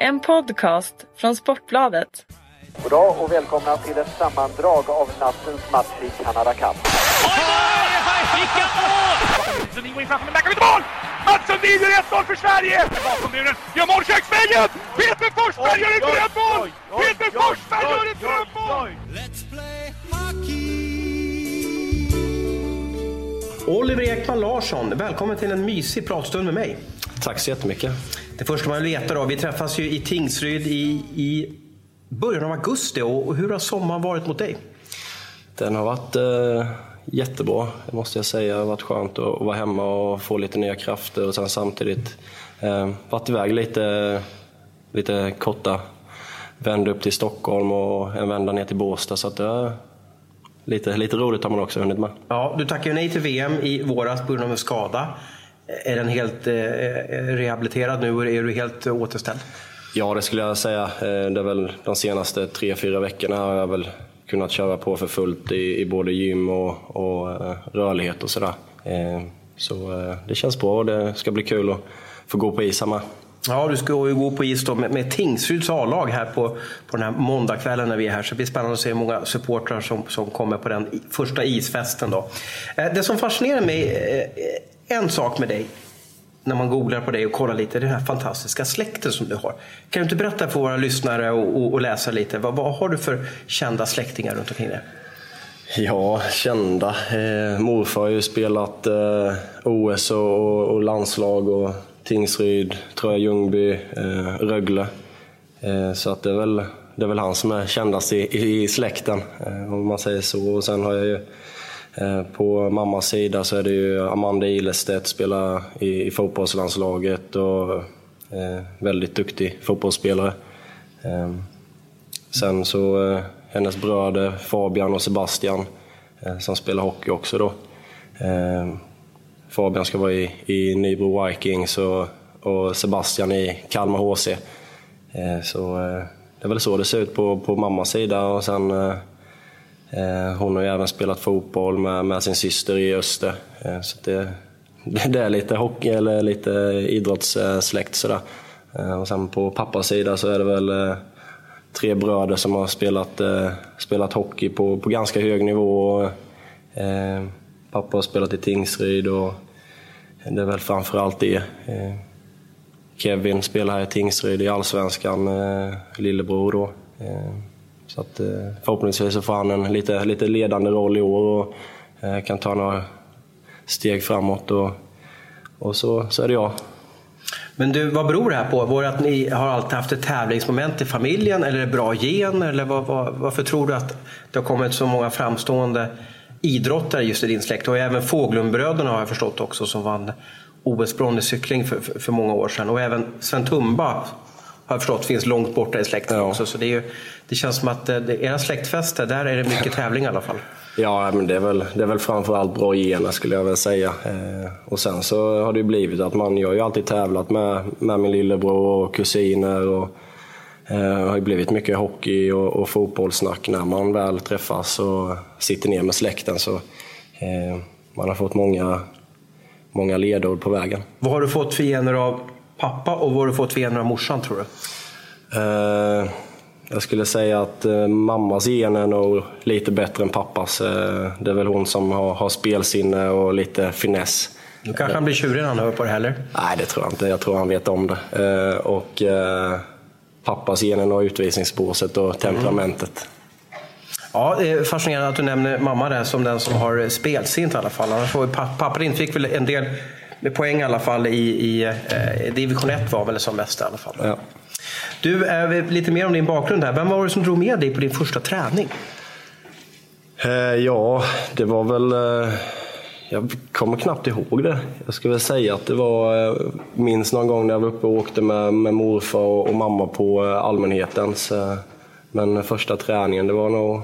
En podcast från Sportbladet. Goddag och välkomna till ett sammandrag av nattens match i Canada Cup. Vilka mål! Sundin går in framför, men där kan vi inte mål! Mats Sundin gör 1-0 för Sverige! Bakom gör mål köksvägen! Peter Forsberg gör ett drömmål! Peter Forsberg gör ett drömmål! Oliver Ekman Larsson, välkommen till en mysig pratstund med mig. Tack så jättemycket. Det första man vill veta då, vi träffas ju i Tingsryd i, i början av augusti och hur har sommaren varit mot dig? Den har varit eh, jättebra, det måste jag säga. Det har varit skönt att vara hemma och få lite nya krafter och sen samtidigt eh, varit iväg lite, lite korta vända upp till Stockholm och en vända ner till Båstad. Så att det är lite, lite roligt har man också hunnit med. Ja, du tackade nej till VM i våras på grund av en skada. Är den helt eh, rehabiliterad nu? Är du helt återställd? Ja, det skulle jag säga. Eh, Det är väl de senaste tre, fyra veckorna har jag väl kunnat köra på för fullt i, i både gym och, och eh, rörlighet och sådär. Eh, Så eh, det känns bra och det ska bli kul att få gå på is här med. Ja, du ska ju gå på is då med, med Tingsryds A-lag här på, på den här måndagskvällen när vi är här. Så det blir spännande att se hur många supportrar som, som kommer på den första isfesten. Då. Eh, Det som fascinerar mig, eh, en sak med dig, när man googlar på dig och kollar lite, det är den här fantastiska släkten som du har. Kan du inte berätta för våra lyssnare och, och, och läsa lite, vad, vad har du för kända släktingar runt omkring dig? Ja, kända. Eh, morfar har ju spelat eh, OS och, och, och landslag och Tingsryd, tror jag, Ljungby, eh, Rögle. Eh, så att det, är väl, det är väl han som är kändast i, i, i släkten, eh, om man säger så. Och sen har jag ju eh, Eh, på mammas sida så är det ju Amanda Ilestedt, spelar i, i fotbollslandslaget och eh, väldigt duktig fotbollsspelare. Eh, sen så hennes bröder Fabian och Sebastian som spelar hockey också då. Fabian ska vara i, i Nybro Vikings och, och Sebastian i Kalmar HC. Så det är väl så det ser ut på, på mammas sida och sen eh, Eh, hon har ju även spelat fotboll med, med sin syster i Öster. Eh, så det, det är lite hockey eller lite idrottssläkt sådär. Eh, och sen på pappas sida så är det väl tre bröder som har spelat, spelat hockey på, på ganska hög nivå. Pappa har spelat i Tingsryd och det är väl framförallt det. Kevin spelar här i Tingsryd i Allsvenskan, lillebror då. Så att, eh, förhoppningsvis så får han en lite, lite ledande roll i år och eh, kan ta några steg framåt. Och, och så, så är det jag. Men du, vad beror det här på? Var det att ni har alltid haft ett tävlingsmoment i familjen eller är det bra gener? Eller vad, vad, varför tror du att det har kommit så många framstående idrottare just i din släkt? Och även Fåglundbröderna har jag förstått också som vann OS-brons i cykling för, för, för många år sedan. Och även Sven Tumba har jag förstått finns långt borta i släkten Ja. också. Så det, är ju, det känns som att eh, det, era släktfester, där är det mycket tävling i alla fall. Ja, men det är väl, det är väl framförallt bra gener skulle jag väl säga. Eh, och sen så har det ju blivit att man, jag har ju alltid tävlat med, med min lillebror och kusiner. Och, eh, det har ju blivit mycket hockey och, och fotbollssnack när man väl träffas och sitter ner med släkten. Så, eh, man har fått många, många ledord på vägen. Vad har du fått för gener av pappa och vad har du fått för gener av morsan tror du? Eh, jag skulle säga att eh, mammas gen är nog lite bättre än pappas. Eh, det är väl hon som har, har spelsinne och lite finess. Nu kanske han blir tjurig när han hör på det heller. Nej, det tror jag inte. Jag tror han vet om det. Eh, och eh, pappas genen och utvisningsbåset och temperamentet. Ja, det är fascinerande att du nämner mamma där som den som har spelsint i alla fall. Annars var pappa, pappa din fick väl en del med poäng i alla fall i, i eh, division 1 var väl som mest i alla fall. Ja. Du, eh, lite mer om din bakgrund här. Vem var det som drog med dig på din första träning? Eh, ja, det var väl... Eh, jag kommer knappt ihåg det. Jag skulle väl säga att det var... Eh, minns någon gång när jag var uppe och åkte med, med morfar och, och mamma på eh, allmänhetens. Eh, men första träningen, det var nog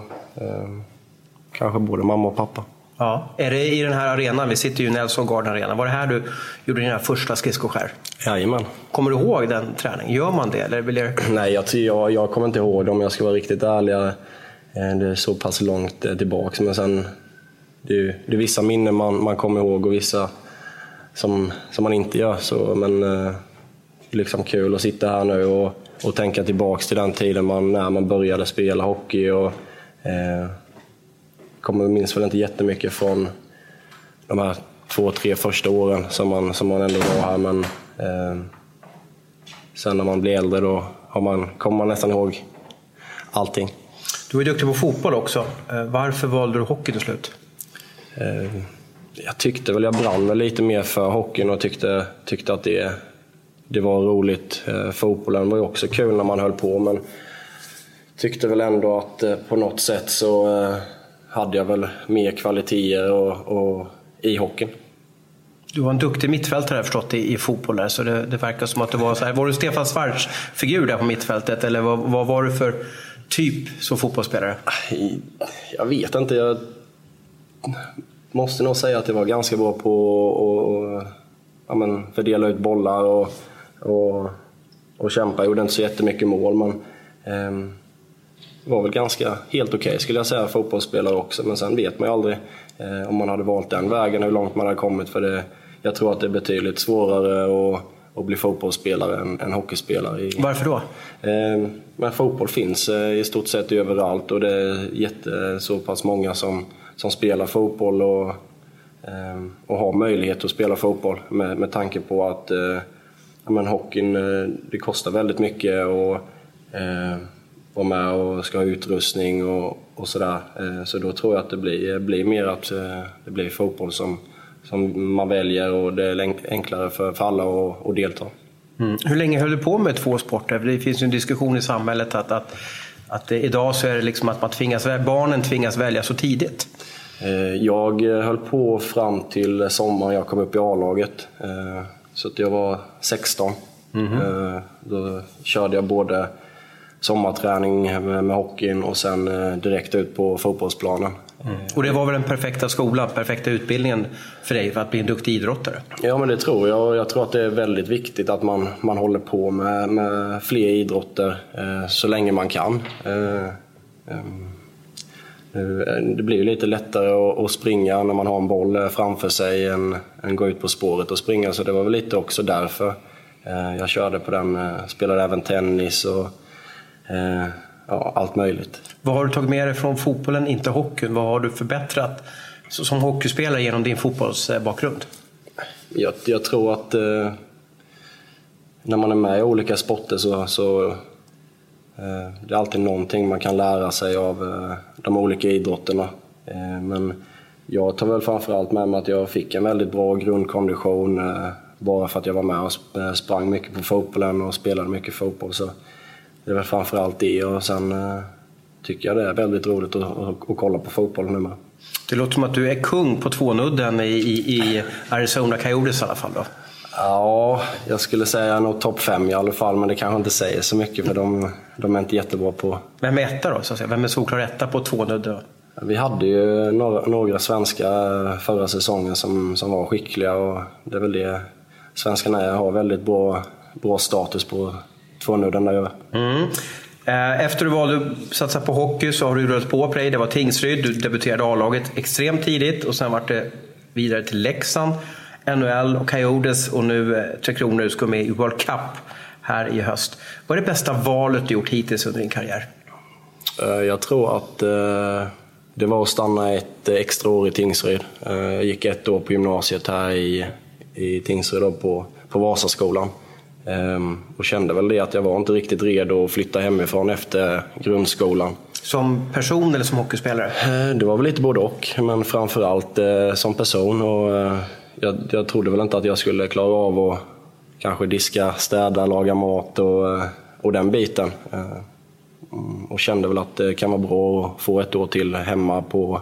kanske både mamma och pappa. Ja. Är det i den här arenan? Vi sitter ju i Nelson Garden Arena. Var det här du gjorde dina första skridskoskär? Jajamän. Kommer du ihåg den träningen? Gör man det? Eller vill jag... Nej, jag, jag, jag kommer inte ihåg det om jag ska vara riktigt ärlig. Eh, Det är så pass långt eh, tillbaka. Men sen, det, är, det är vissa minnen man, man kommer ihåg och vissa som, som man inte gör. Så, men eh, liksom kul att sitta här nu och, och tänka tillbaks till den tiden man, när man började spela hockey. Och, eh, kommer, minns väl inte jättemycket från de här två, tre första åren som man, som man ändå var här. Men eh, sen när man blir äldre då har man, kommer man nästan ihåg allting. Du är duktig på fotboll också. Eh, varför valde du hockey till slut? Eh, jag tyckte väl, jag brann väl lite mer för hockeyn och tyckte, tyckte att det, det var roligt. Eh, fotbollen var ju också kul när man höll på men tyckte väl ändå att på något sätt så hade jag väl mer kvaliteter och, och i hockeyn. Du var en duktig mittfältare förstått i, i fotboll där, så det, det verkar som att du var så här. Var du Stefan Svarts figur där på mittfältet eller vad, vad var du för typ som fotbollsspelare? Jag vet inte. Jag måste nog säga att jag var ganska bra på att ja, men, fördela ut bollar och, och, och kämpa. Jag gjorde inte så jättemycket mål men eh, var väl ganska helt okej okay, skulle jag säga fotbollsspelare också. Men sen vet man ju aldrig eh, om man hade valt den vägen hur långt man hade kommit. För det, jag tror att det är betydligt svårare att, att bli fotbollsspelare än, än hockeyspelare. Varför då? Eh, men fotboll finns eh, i stort sett överallt och det är jätte, så pass många som, som spelar fotboll och, eh, och har möjlighet att spela fotboll med, med tanke på att eh, men hockeyn eh, det kostar väldigt mycket och eh, vara med och ska ha utrustning och, och sådär. Eh, så då tror jag att det blir, blir mer att eh, det blir fotboll som, som man väljer och det är enklare för, för alla att, att delta. Mm. Hur länge höll du på med två sporter? Det finns ju en diskussion i samhället att, att, att idag så är det liksom att man tvingas, barnen tvingas välja så tidigt. Eh, jag höll på fram till sommaren jag kom upp i A-laget. Så att jag var 16. Mm -hmm. Då körde jag både sommarträning med, hockeyn och sen eh, direkt ut på fotbollsplanen. Mm. Och det var väl den perfekta skolan, perfekta utbildningen för dig för att bli en duktig idrottare? Ja, men det tror jag. Jag tror att det är väldigt viktigt att man, man håller på med, med fler idrotter eh, så länge man kan. Eh, ehm, eh, det blir ju lite lättare att, springa när man har en boll framför sig än, än gå ut på spåret och springa, så det var väl lite också därför eh, jag körde på den. Eh, spelade även tennis och Eh, ja, allt möjligt. Vad har du tagit med dig från fotbollen, inte hockeyn? Vad har du förbättrat som hockeyspelare genom din fotbollsbakgrund? Jag, jag tror att eh, när man är med i olika sporter så, så eh, det är alltid någonting man kan lära sig av eh, de olika idrotterna. Eh, men jag tar väl framförallt med mig att jag fick en väldigt bra grundkondition eh, bara för att jag var med och sprang mycket på fotbollen och spelade mycket fotboll. Så det är väl framförallt det och sen eh, tycker jag det är väldigt roligt att, att, att kolla på fotboll nu med. Det låter som att du är kung på tvånudden i, i, i Arizona Coyotes i alla fall då? Ja, jag skulle säga nog topp fem i alla fall, men det kanske inte säger så mycket för de, de är inte jättebra på... Vem är etta då? Så att säga? Vem är solklar etta på tvånudden? Vi hade ju några, några svenskar förra säsongen som, som var skickliga och det är väl det svenskarna har väldigt bra, bra status på tvånudden där över. Mm. Eh, efter du valde att satsa på hockey så har du rullat på på dig. Det var Tingsryd, du debuterade A-laget extremt tidigt och sen var det vidare till Leksand, NHL och Coyotes och nu eh, Tre Kronor ska med i World Cup här i höst. Vad är det bästa valet du gjort hittills under din karriär? Eh, jag tror att det var att stanna ett extra år i Tingsryd. Jag gick ett år på gymnasiet här i, i Tingsryd på, på Vasaskolan. Ehm, och kände väl det att jag var inte riktigt redo att flytta hemifrån efter grundskolan. Som person eller som hockeyspelare? Eh, det var väl lite både och, men framförallt eh, som person. Och, eh, jag, jag trodde väl inte att jag skulle klara av att kanske diska, städa, laga mat och, och den biten. Mm, och kände väl att det kan vara bra att få ett år till hemma på,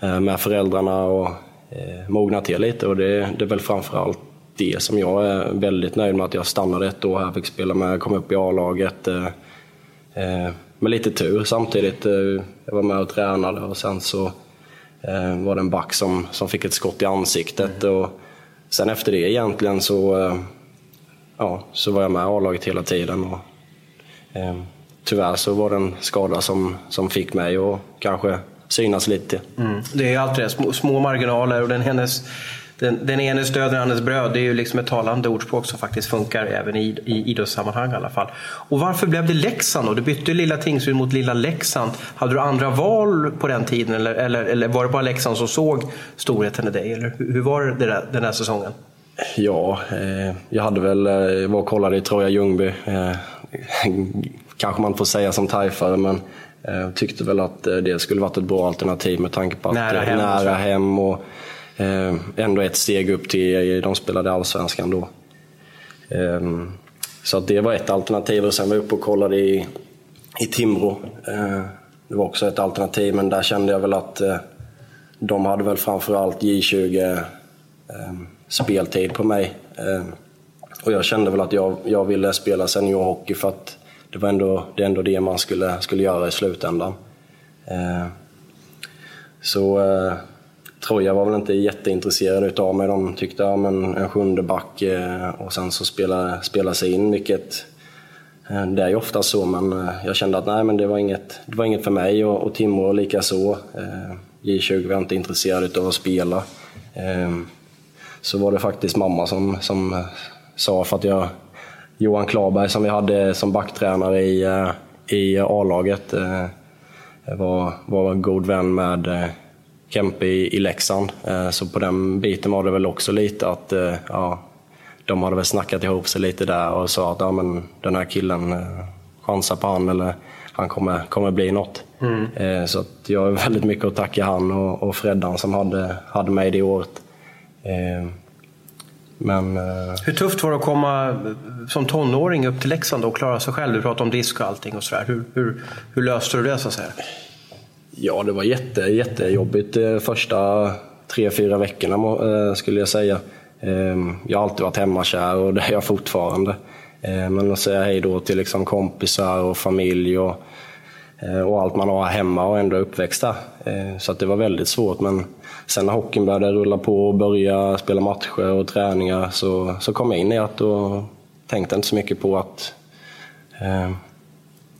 med föräldrarna och mogna till lite. Och det, det är väl framförallt det som jag är väldigt nöjd med att jag stannade ett år här, fick spela med, kom upp i A-laget. Eh, eh, med lite tur samtidigt. Eh, jag var med och tränade och sen så var det en back som, som fick ett skott i ansiktet. Och sen efter det egentligen så, ja, så var jag med i A-laget hela tiden. Och, tyvärr så var det en skada som, som fick mig att kanske synas lite. Mm. Det är alltid det, små, små marginaler och den hennes den, den enes död, den andres bröd. Det är ju liksom ett talande ordspråk som faktiskt funkar även i, i idrottssammanhang i alla fall. Och varför blev det Leksand då? Du bytte lilla Tingsryd mot lilla Leksand. Hade du andra val på den tiden eller, eller, eller var det bara Leksand som såg storheten i dig? Eller hur, var det där, den där säsongen? Ja, eh, jag hade väl, eh, var och kollade i Troja Ljungby. Eh, kanske man får säga som tajfare, men eh, tyckte väl att eh, det skulle varit ett bra alternativ med tanke på att nära hem, nära hem och Eh, ändå ett steg upp till, eh, de spelade allsvenskan då. Ehm, så att det var ett alternativ och sen var jag uppe och kollade i, i Timrå. Eh, det var också ett alternativ, men där kände jag väl att de hade väl framförallt J20 ehm, speltid på mig. Ehm, och jag kände väl att jag, jag ville spela seniorhockey för att det var ändå det, ändå det man skulle, skulle göra i slutändan. Eh, så eh, Troja var väl inte jätteintresserad utav mig. De tyckte ja, men en sjunde back eh, och sen så spela, spela sig in, vilket eh, det är ju ofta så, men eh, jag kände att nej, men det var inget, det var inget för mig och, och Timrå likaså. J20 var jag inte intresserad av att spela. Så var det faktiskt mamma som, som sa, för att jag Johan Klarberg som vi hade som backtränare i, i A-laget var, var god vän med Kempe i, i Leksand. Så på den biten var det väl också lite att ja, de hade väl snackat ihop sig lite där och sa att ja, men den här killen chansar på han eller han kommer, kommer bli något. Mm. Så att jag har väldigt mycket att tacka han och, och Freddan som hade, hade mig det året. Men, eh, Hur tufft var det att komma eh, som tonåring upp till Leksand och klara sig själv? Du pratade om disk och allting och sådär. Hur, hur, hur löste du det så att säga? Ja, det var jätte, jättejobbigt de första tre, fyra veckorna eh, skulle jag säga. Ehm, jag har alltid varit hemmakär och det är jag fortfarande. Ehm, men att säga hej då till liksom kompisar och familj och, eh, och allt man har hemma och ändå uppväxt där. Ehm, så att det var väldigt svårt. Men sen när hockeyn började rulla på och börja spela matcher och träningar så, så kom jag in i det och tänkte inte så mycket på att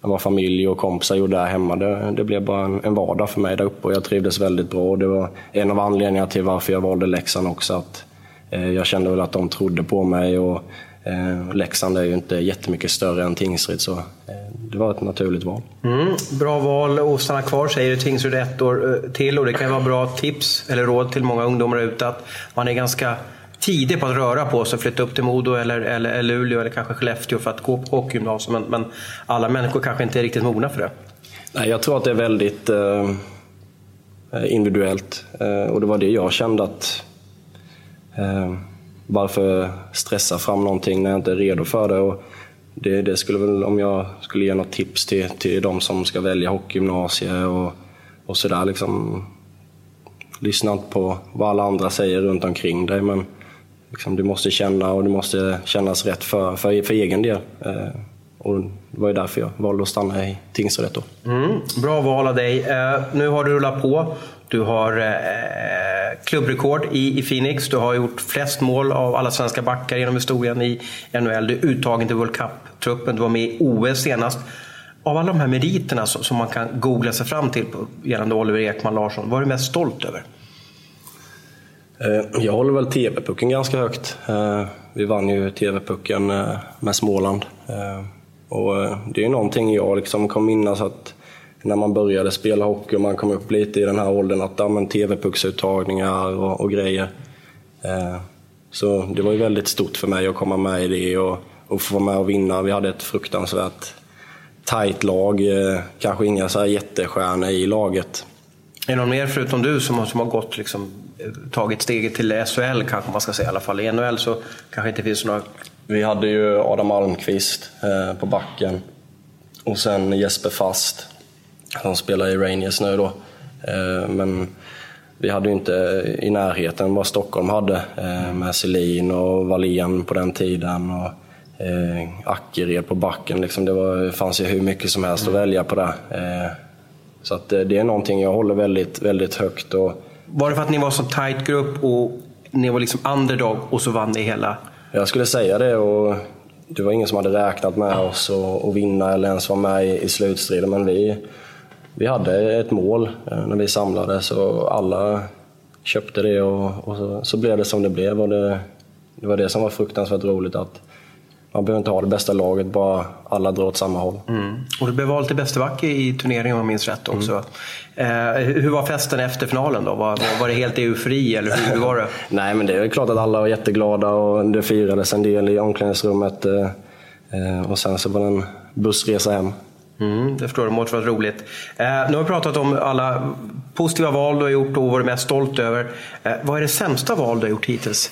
vad familj och kompisar gjorde där hemma. Det, det blev bara en, en, vardag för mig där uppe och jag trivdes väldigt bra. Det var en av anledningarna till varför jag valde Leksand också. Att, eh, jag kände väl att de trodde på mig och Eh, Leksand är ju inte jättemycket större än Tingsryd så eh, det var ett naturligt val. Mm, bra val att stanna kvar säger du Tingsryd ett år eh, till och det kan ju vara bra tips eller råd till många ungdomar ute att man är ganska tidig på att röra på sig, flytta upp till Modo eller, eller, eller Luleå eller kanske Skellefteå för att gå på hockeygymnasium. Men, men alla människor kanske inte är riktigt mogna för det. Nej, jag tror att det är väldigt eh, individuellt eh, och det var det jag kände att eh, varför stressa fram någonting när jag inte är redo för det? Och det, det skulle väl, om jag skulle ge något tips till, till de som ska välja hockeygymnasie och, och sådär. Liksom, lyssna inte på vad alla andra säger runt omkring dig. Men liksom, du måste känna och det måste kännas rätt för, för, för egen del. Eh, och det var ju därför jag valde att stanna i tingsrätt då. Mm, bra val av dig. Eh, nu har du rullat på. Du har eh, klubbrekord i, i Phoenix. Du har gjort flest mål av alla svenska backar genom historien i NHL. Du är uttagen till World Cup-truppen. Du var med i OS senast. Av alla de här meriterna som, som man kan googla sig fram till på, gällande Oliver Ekman Larsson, vad är du mest stolt över? Eh, jag håller väl TV-pucken ganska högt. Eh, vi vann ju TV-pucken eh, med Småland. Och det är någonting jag liksom kommer minnas att när man började spela hockey och man kom upp lite i den här åldern att ja, TV-pucksuttagningar och, och, grejer. Så det var ju väldigt stort för mig att komma med i det och, och få vara med och vinna. Vi hade ett fruktansvärt tajt lag, kanske inga så här jättestjärnor i laget. Är det någon mer förutom du som, som har gått liksom, tagit steget till SHL kanske man ska säga i alla fall. I NHL så kanske inte finns några... Vi hade ju Adam Almqvist eh, på backen och sen Jesper Fast han spelar i Rangers nu då. Eh, men vi hade ju inte i närheten vad Stockholm hade eh, med Selin och Wallén på den tiden. Och, eh, Ackered på backen. Liksom det, var, fanns ju hur mycket som helst att mm. välja på det. Så att det är någonting jag håller väldigt, väldigt högt. Och, var det för att ni var så tight grupp och ni var liksom underdog och så vann ni hela? Jag skulle säga det. och Det var ingen som hade räknat med oss att vinna eller ens vara med i, i slutstriden. Men vi, vi hade ett mål eh, när vi samlades och alla köpte det och, och så, så, blev det som det blev. Och det, det var det som var fruktansvärt roligt. att man behöver inte ha det bästa laget, bara alla drar åt samma håll. Mm. Och du blev vald till bäste back i turneringen om jag minns rätt också. Mm. Eh, hur var festen efter finalen då? Var, var det helt eufori eller hur, hur var det? Nej, men det är klart att alla var jätteglada och det firades en del i omklädningsrummet. Eh, eh och sen så var det en bussresa hem. Mm, det förstår jag, det måste varit roligt. Eh, nu har vi pratat om alla positiva val du har gjort och vad du är mest stolt över. Eh, vad är det sämsta val du har gjort hittills?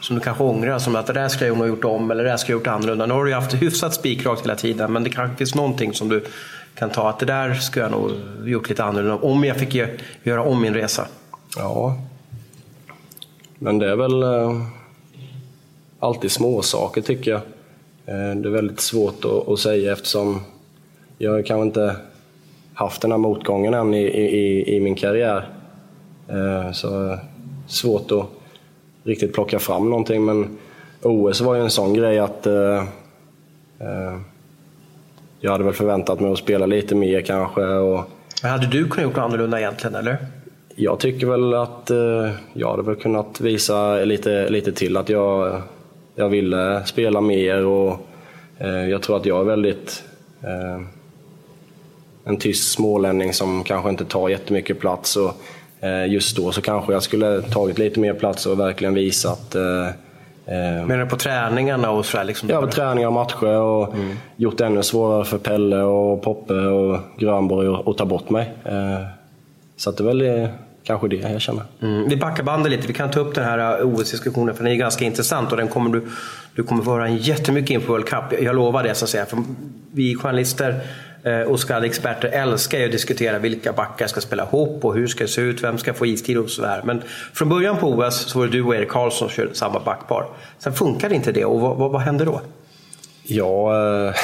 Som du kanske ångrar, som att det där skulle jag nog ha gjort om eller det där skulle jag gjort annorlunda. Nu har du ju haft hyfsat spikrakt hela tiden, men det kanske finns någonting som du kan ta att det där skulle jag nog gjort lite annorlunda om jag fick göra om min resa. Ja, men det är väl eh, alltid små saker tycker jag. Eh, det är väldigt svårt att, säga eftersom jag kanske inte haft den här motgången än i, i, i min karriär. Eh, så svårt att riktigt plocka fram någonting. Men OS var ju en sån grej att eh, eh, jag hade väl förväntat mig att spela lite mer kanske. Och, men hade du kunnat gjort något annorlunda egentligen, eller? Jag tycker väl att eh, jag hade väl kunnat visa lite, lite till att jag, jag ville spela mer och eh, jag tror att jag är väldigt eh, en tyst smålänning som kanske inte tar jättemycket plats. Och, just då så kanske jag skulle tagit lite mer plats och verkligen visat eh, eh Menar du på träningarna och sådär? Liksom? Ja, på träningar och matcher och mm. gjort det ännu svårare för Pelle och Poppe och Grönborg att ta bort mig. Eh, så att det är väl kanske det jag känner. Mm. Vi backar bandet lite, vi kan ta upp den här OS-diskussionen för den är ganska intressant och den kommer du, du kommer få höra jättemycket inför World Cup. Jag lovar det så att säga. För vi journalister Eh, och skallexperter älskar ju att diskutera vilka backar ska spela ihop och hur ska det se ut, vem ska få istid och sådär. Men från början på OS så var det du och Erik Karlsson som körde samma backpar. Sen funkade inte det och vad, vad, vad hände då? Ja, eh,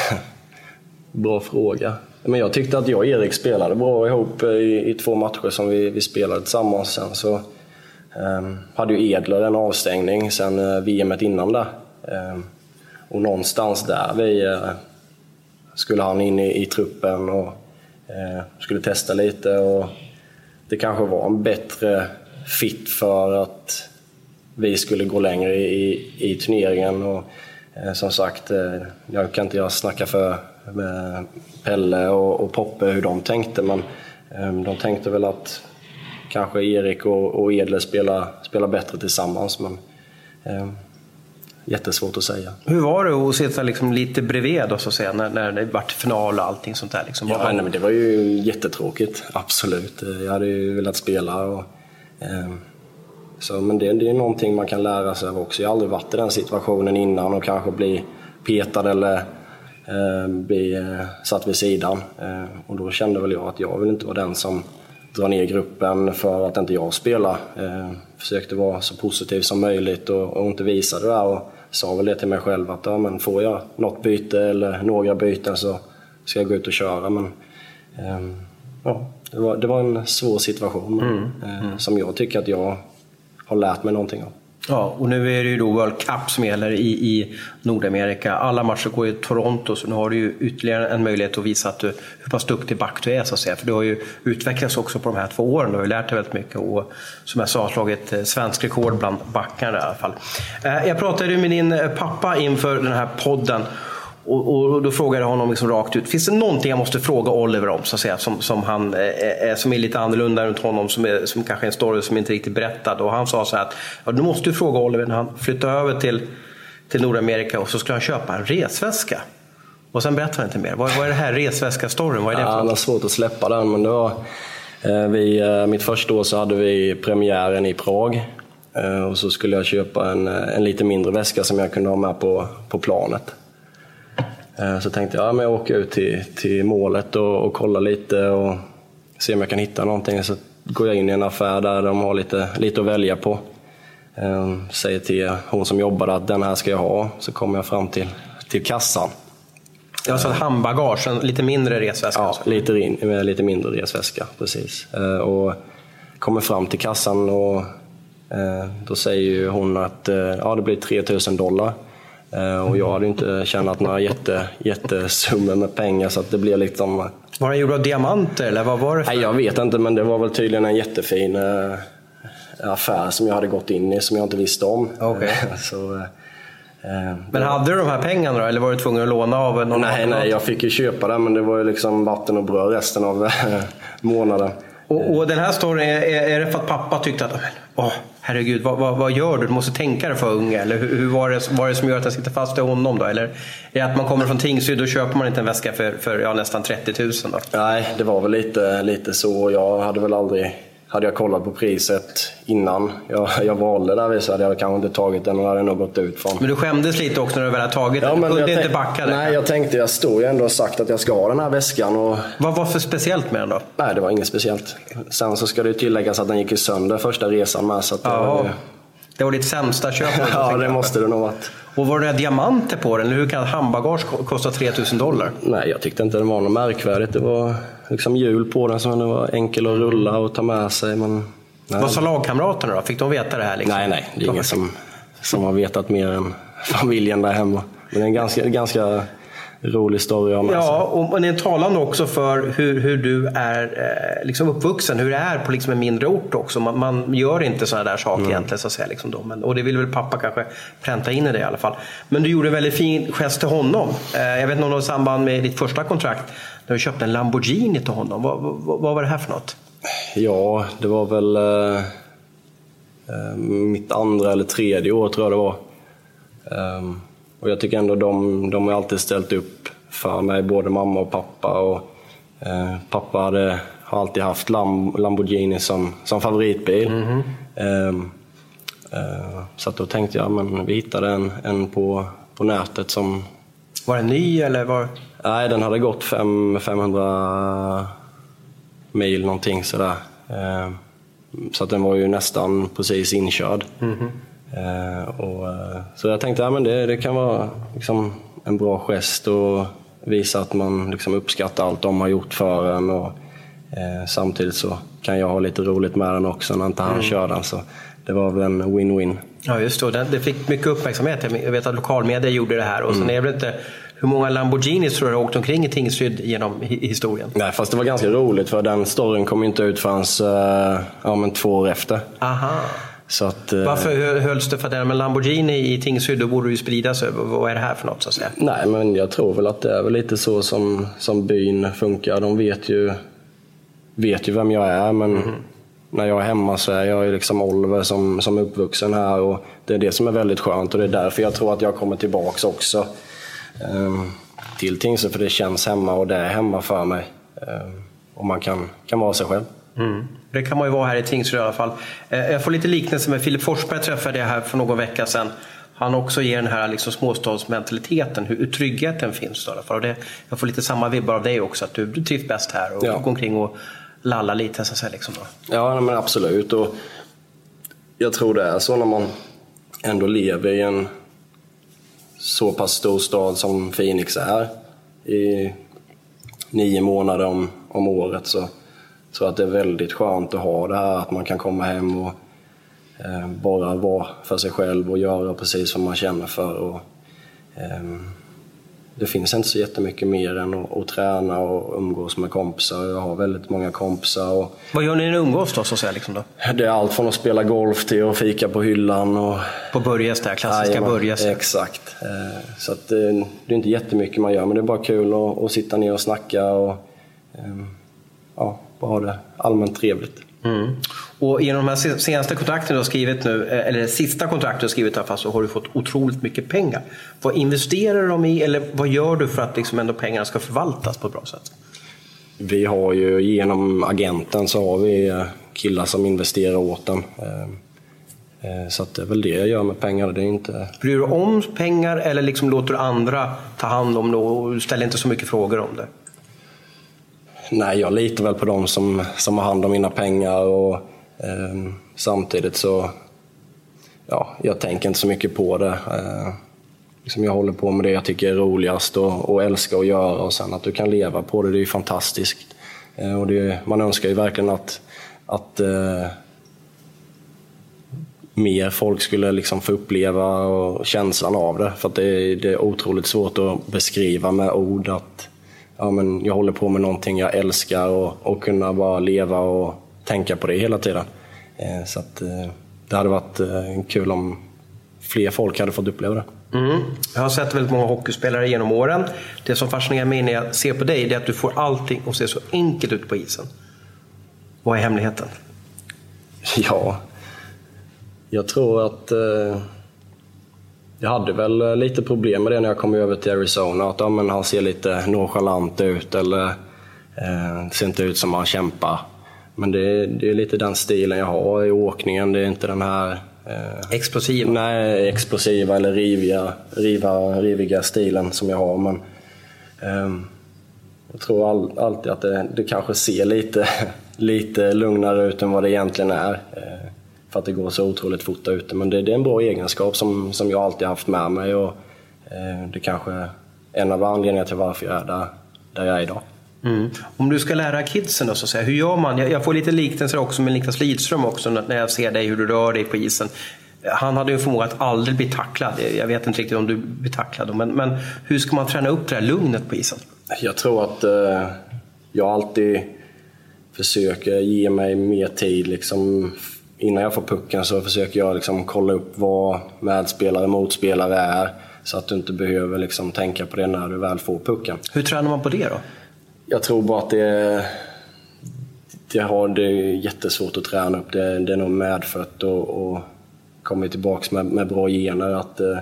bra fråga. Men jag tyckte att jag och Erik spelade bra ihop eh, i, i två matcher som vi, vi spelade tillsammans. Sen så eh, hade ju Edler en avstängning sen eh, VM innan där. Eh, och någonstans där vi eh, skulle han in i, i truppen och eh, skulle testa lite. Och det kanske var en bättre fit för att vi skulle gå längre i, i turneringen. Och, eh, som sagt, eh, jag kan inte jag snacka för Pelle och, och Poppe hur de tänkte, men eh, de tänkte väl att kanske Erik och, och Edle spelar, spelar bättre tillsammans. Men, eh, jättesvårt att säga. Hur var det att sitta liksom lite bredvid så att säga, när, när det vart final och allting sånt där? Liksom? Ja, nej, men det var ju jättetråkigt, absolut. Jag hade ju velat spela. Och, eh, så, men det, det är någonting man kan lära sig av också. Jag har aldrig varit i den situationen innan och kanske bli petad eller eh, bli eh, satt vid sidan. Eh, och då kände väl jag att jag vill inte vara den som drar ner gruppen för att inte jag spelar. Eh, försökte vara så positiv som möjligt och, och inte visa det där. Och, sa väl det till mig själv att ja, men får jag något byte eller några byten så ska jag gå ut och köra. Men, eh, ja, det, var, det var en svår situation mm. Eh, mm. som jag tycker att jag har lärt mig någonting av. Ja, och nu är det ju då World Cup som gäller i, i Nordamerika. Alla matcher går i Toronto, så nu har du ju ytterligare en möjlighet att visa att du, hur pass duktig back du är. Så att säga. För du har ju utvecklats också på de här två åren. Du har ju lärt dig väldigt mycket och som jag sa slagit eh, svensk rekord bland backarna i alla fall. Eh, jag pratade med din eh, pappa inför den här podden och, och, då frågade jag honom liksom rakt ut, finns det någonting jag måste fråga Oliver om så att säga, som, som, han, eh, som är lite annorlunda runt honom, som, är, som kanske är en story som inte riktigt berättad. Och han sa så här att ja, du måste fråga Oliver när han flyttar över till, till Nordamerika och så skulle han köpa en resväska. Och sen berättar han inte mer. Vad, vad är det här resväska-storyn? Vad är det ja, Han har svårt att släppa den, men det var eh, vi, eh, mitt första år så hade vi premiären i Prag. Eh, och så skulle jag köpa en, en lite mindre väska som jag kunde ha med på, på planet. Eh, så tänkte jag, ja, men jag åker ut till, till målet och, och kollar lite och ser om jag kan hitta någonting. Så går jag in i en affär där de har lite, lite att välja på. Eh, säger till hon som jobbar att den här ska jag ha. Så kommer jag fram till, till kassan. Alltså handbagage, en lite mindre resväska? Ja, lite, lite mindre resväska, precis. Eh, och kommer fram till kassan och då säger hon att ja, det blir 3000 dollar. Eh, och jag hade inte tjänat några jätte, jättesummor med pengar så att det blev liksom... Var den gjord av diamanter eller vad var det? För? Nej, jag vet inte men det var väl tydligen en jättefin, eh, affär som jag hade gått in i som jag inte visste om. Okej. så, eh, Men hade du de här pengarna då, eller var du tvungen att låna av någon? nej, nej, jag fick ju köpa det men det var ju liksom vatten och bröd resten av månaden. Och, och den här storyn, är är det för att pappa tyckte att åh, herregud, vad, vad, vad gör du? Du måste tänka dig för unga. Eller hur, hur var, det, var det som gör att jag sitter fast i honom då? Eller är det att man kommer från Tingsryd Då köper man inte en väska för, för ja, nästan 30 000 då? Nej, det var väl lite, lite så. Jag hade väl aldrig... Hade jag kollat på priset innan jag, jag valde där så hade jag kanske inte tagit den och hade nog gått ut från. Men du skämdes lite också när du väl hade tagit den? du kunde inte backa? Nej, jag tänkte, jag stod ju ändå och sagt att jag ska ha den här väskan och Vad var för speciellt med den då? nej, det var inget speciellt. Sen så ska det tilläggas att den gick ju sönder första resan med så att det var Ja, ju, det var ditt sämsta köp. Ja, det måste det nog varit. Och var det diamanter på den? Hur kan ett handbagage ko- kosta 3000 dollar? Nej, jag tyckte inte det var något märkvärdigt. Det var liksom hjul på den som var enkel att rulla och ta med sig. Men, nej. Vad sa lagkamraterna då? Fick de veta det här? Liksom? nej, nej, det är ingen som, som har vetat mer än familjen där hemma. Men det är en ganska, ganska rolig story sig. Ja, och det är talande också för hur, hur du är eh, liksom uppvuxen, hur det är på liksom en mindre ort också. Man, man gör inte sådana där saker egentligen. Så att säga, liksom då. Men, och det vill väl pappa kanske pränta in i det i alla fall. Men du gjorde en väldigt fin gest till honom. Eh, jag vet inte om det var i samband med ditt första kontrakt. Du köpte en Lamborghini till honom. Vad, vad, vad var det här för något? Ja, det var väl eh, eh, mitt andra eller tredje år tror jag det var. Ehm, och jag tycker ändå de, de har alltid ställt upp för mig, både mamma och pappa. Och, eh, pappa hade, har alltid haft Lam, Lamborghini som, som favoritbil. Ehm, eh, så då tänkte jag, men vi hittade en, en på, på nätet som Var den ny eller var... Nej, den hade gått fem, 500 mil någonting sådär. Eh, Så att den var ju nästan precis inkörd. Eh, och, eh, så jag tänkte att ja, men det, det kan vara liksom en bra gest och visa att man liksom uppskattar allt de har gjort för en. Och, eh, samtidigt så kan jag ha lite roligt med den också när inte han kör den. Så det var väl en win-win. Ja, just det. Det fick mycket uppmärksamhet. Jag vet att lokalmedia gjorde det här. Och sen är det inte... Hur många Lamborghinis tror du har åkt omkring i Tingsryd genom hi- historien? Nej, fast det var ganska roligt för den storyn kom inte ut förrän eh, ja, men två år efter. Aha. Så att, eh, Varför hö- hölls det för det? Men Lamborghini i Tingsryd, då borde det ju spridas. Vad är det här för något så att säga? Nej, men jag tror väl att det är väl lite så som, som byn funkar. De vet ju, vet ju vem jag är, men när jag är hemma så är jag ju liksom Oliver som, som är uppvuxen här. Och det är det som är väldigt skönt och det är därför jag tror att jag kommer tillbaks också till Tingsryd, för det känns hemma och det är hemma för mig. Ehm, och man kan, kan vara sig själv. Mm. Det kan man ju vara här i Tingsryd i alla fall. Eh, Jag får lite liknelse med Filip Forsberg träffade jag här för någon vecka sedan. Han också ger den här liksom småstadsmentaliteten, hur tryggheten finns. I alla fall. Och det, jag får lite samma vibbar av dig också, att du, du trivs bäst här och Ja. går omkring och lallar lite. Så att säga, liksom. Ja, men absolut. Och jag tror det är så när man ändå lever i en så pass stor stad som Phoenix är i nio månader om, om året så tror jag att det är väldigt skönt att ha det här att man kan komma hem och eh, bara vara för sig själv och göra precis vad man känner för. Och, eh, det finns inte så jättemycket mer än att, att träna och umgås med kompisar. Jag har väldigt många kompisar. Och Vad gör ni när ni umgås då? Så att säga, liksom då? det är allt från att spela golf till att fika på hyllan. Och, På Börjes, där klassiska Jajamän, Börjes. Exakt. Eh, Så att det, det är inte jättemycket man gör, men det är bara kul att, att sitta ner och snacka och ehm, ja, bara ha det allmänt trevligt. Mm. Och genom de här se- senaste kontrakten du har skrivit nu, eh, eller sista kontraktet du har skrivit i alla fall, så har du fått otroligt mycket pengar. Vad investerar dem i eller vad gör du för att liksom ändå pengarna ska förvaltas på ett bra sätt? Vi har ju genom agenten så har vi eh, killar som investerar åt den. Ehm, eh, Så det är väl det jag gör med pengar. Det är inte... Bryr du om pengar eller liksom låter du andra ta hand om det och ställer inte så mycket frågor om det? Nej, jag litar väl på dem som, som har hand om mina pengar och Ehm, samtidigt så ja, jag tänker inte så mycket på det. Eh, liksom jag håller på med det jag tycker är roligast och, och älskar att göra och sen att du kan leva på det, det är ju fantastiskt. Eh, och det, man önskar ju verkligen att, att eh, mer folk skulle liksom få uppleva och känslan av det. För att det, är, det är otroligt svårt att beskriva med ord att ja, men jag håller på med någonting jag älskar och, och kunna bara leva och tänka på det hela tiden. Eh, så att, eh, det hade varit eh, kul om fler folk hade fått uppleva det. Mm. Jag har sett väldigt många hockeyspelare genom åren. Det som fascinerar mig när jag ser på dig är att du får allting att se så enkelt ut på isen. Vad är hemligheten? Ja, jag tror att eh, jag hade väl lite problem med det när jag kom över till Arizona. Att ja, men han ser lite nonchalant ut eller eh, ser inte ut som han kämpar. Men det, det är lite den stilen jag har i åkningen. Det är inte den här eh, explosiva? Nej, explosiva eller riviga, riva, riviga stilen som jag har. Men, eh, jag tror all, alltid att det, det kanske ser lite, lite lugnare ut än vad det egentligen är. Eh, för att det går så otroligt fort där ute. Men det, det, är en bra egenskap som, som jag alltid haft med mig. Och, eh, det kanske är en av anledningarna till varför jag är där, där jag är idag. Mm. Om du ska lära kidsen då, så att säga, hur gör man? Jag, jag får lite liknelser också med Niklas Lidström också när jag ser dig, hur du rör dig på isen. Han hade ju en förmåga att aldrig bli tacklad. Jag vet inte riktigt om du blir tacklad. Men, men hur ska man träna upp det här lugnet på isen? Jag tror att eh, jag alltid försöker ge mig mer tid. Liksom, innan jag får pucken så försöker jag liksom kolla upp vad medspelare och motspelare är. Så att du inte behöver liksom tänka på det när du väl får pucken. Hur tränar man på det då? Jag tror bara att det, det, har, det är jättesvårt att träna upp. Det, det är nog medfött och, och kommer tillbaka med, med bra gener. Att, eh,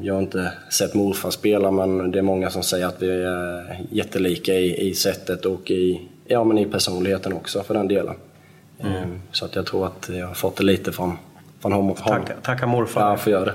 jag har inte sett morfar spela men det är många som säger att vi är jättelika i, i sättet och i, ja, men i personligheten också för den delen. Mm. Så att jag tror att jag har fått det lite från, från honom. Tacka, tacka morfar. Ja, för göra det.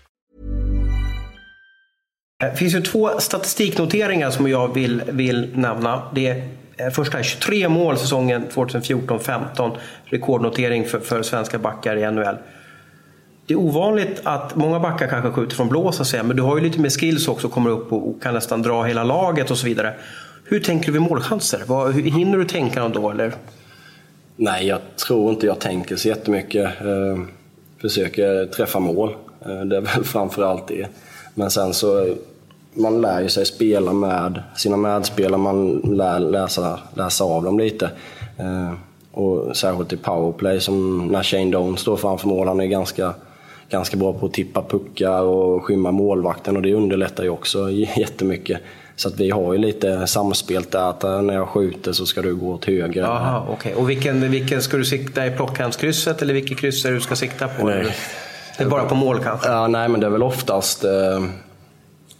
Eh, det finns ju två statistiknoteringar som jag vill, vill nämna. Det är, eh, första är 23 mål säsongen 2014-15. Rekordnotering för, för svenska backar i NHL. Det är ovanligt att många backar kanske skjuter från blå så att säga, men du har ju lite mer skills också, kommer upp och, och kan nästan dra hela laget och så vidare. Hur tänker du vid målchanser? Vad, hur, hinner du tänka dem då? Eller? Nej, jag tror inte jag tänker så jättemycket. Eh, försöker träffa mål. Eh, det är väl framförallt det. Men sen så man lär ju sig spela med sina medspelare, man lär läsa, läsa av dem lite. Eh, och särskilt i powerplay, som när Shane Doan står framför mål, han är ganska, ganska bra på att tippa puckar och skymma målvakten och det underlättar ju också jättemycket. Så att vi har ju lite samspel där, att när jag skjuter så ska du gå åt höger. Aha, okay. Och vilken, vilken ska du sikta i plockhandskrysset eller vilket kryss är det du ska sikta på? Nej. Det är bara på mål kanske? Ja, nej, men det är väl oftast eh,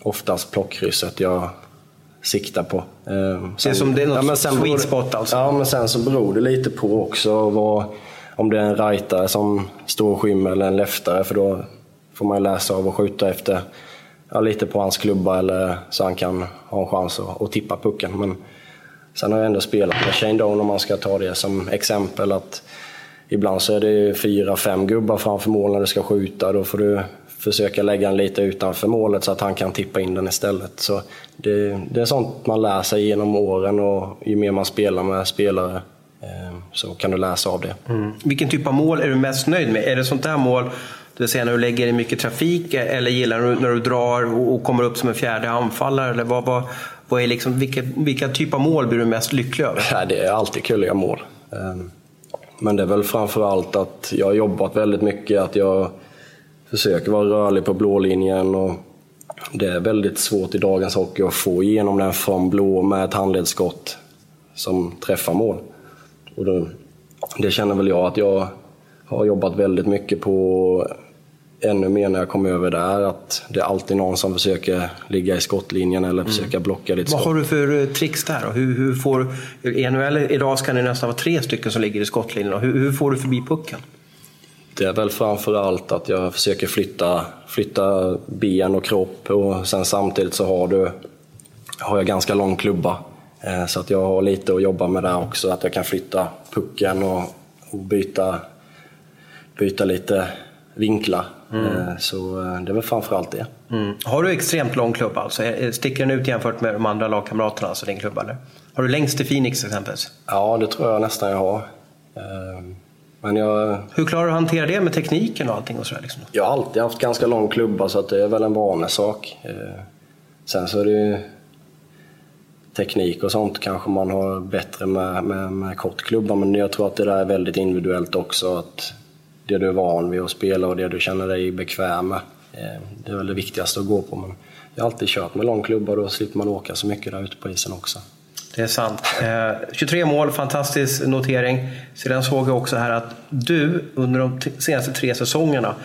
oftast plockkrysset jag siktar på. Sen, det är som det är något ja, men sen sweet spot alltså? Ja, men sen så beror det lite på också vad, om det är en rightare som står och skymmer eller en leftare för då får man läsa av och skjuta efter ja, lite på hans klubba eller så han kan ha en chans att, att tippa pucken. Men sen har jag ändå spelat med Shane Doan om man ska ta det som exempel. att Ibland så är det fyra, fem gubbar framför mål när du ska skjuta. Då får du försöka lägga den lite utanför målet så att han kan tippa in den istället. Så det, det är sånt man lär sig genom åren och ju mer man spelar med spelare eh, så kan du läsa av det. Mm. Vilken typ av mål är du mest nöjd med? Är det sånt där mål det vill säga när du lägger i mycket trafik eller gillar du när du drar och kommer upp som en fjärde anfallare? Eller vad, vad, vad är liksom, vilka, vilka typ av mål blir du mest lycklig över? Ja, det är alltid kul att göra mål. Ehm, men det är väl framför allt att jag har jobbat väldigt mycket, att jag försöker vara rörlig på blålinjen. Och det är väldigt svårt i dagens hockey att få igenom den från blå med ett handledsskott som träffar mål. Och då, det känner väl jag att jag har jobbat väldigt mycket på ännu mer när jag kom över där. Att det är alltid någon som försöker ligga i skottlinjen eller mm. försöka blocka ditt skott. Vad har du för eh, tricks där? Då? Hur, hur får, I NHL idag ska det nästan vara tre stycken som ligger i skottlinjen. Hur, hur får du förbi pucken? Det är väl framför allt att jag försöker flytta, flytta ben och kropp och sen samtidigt så har, du, har jag ganska lång klubba. Eh, så att jag har lite att jobba med där också, att jag kan flytta pucken och, och byta, byta lite vinklar. Eh, Så eh, det är väl framförallt det. Mm. Har du extremt lång klubba? Alltså, sticker den ut jämfört med de andra lagkamraterna, alltså din klubba? Eller? Har du längst i Phoenix exempelvis? Ja, det tror jag nästan jag har. Men jag, Hur klarar du att hantera det med tekniken och allting? Och sådär, liksom? jag har alltid haft ganska lång klubba så att det är väl en vanesak. Eh, Sen så är det ju teknik och sånt kanske man har bättre med, med, med kort klubba men jag tror att det där är väldigt individuellt också. Att det du är van vid att spela och det du känner dig bekväm med. eh, Det är väl det viktigaste att gå på. Men jag har alltid kört med lång klubba och då slipper man åka så mycket där ute på isen också. Det är sant. Eh, 23 mål, fantastisk notering. Sedan såg jag också här att du under de senaste tre säsongerna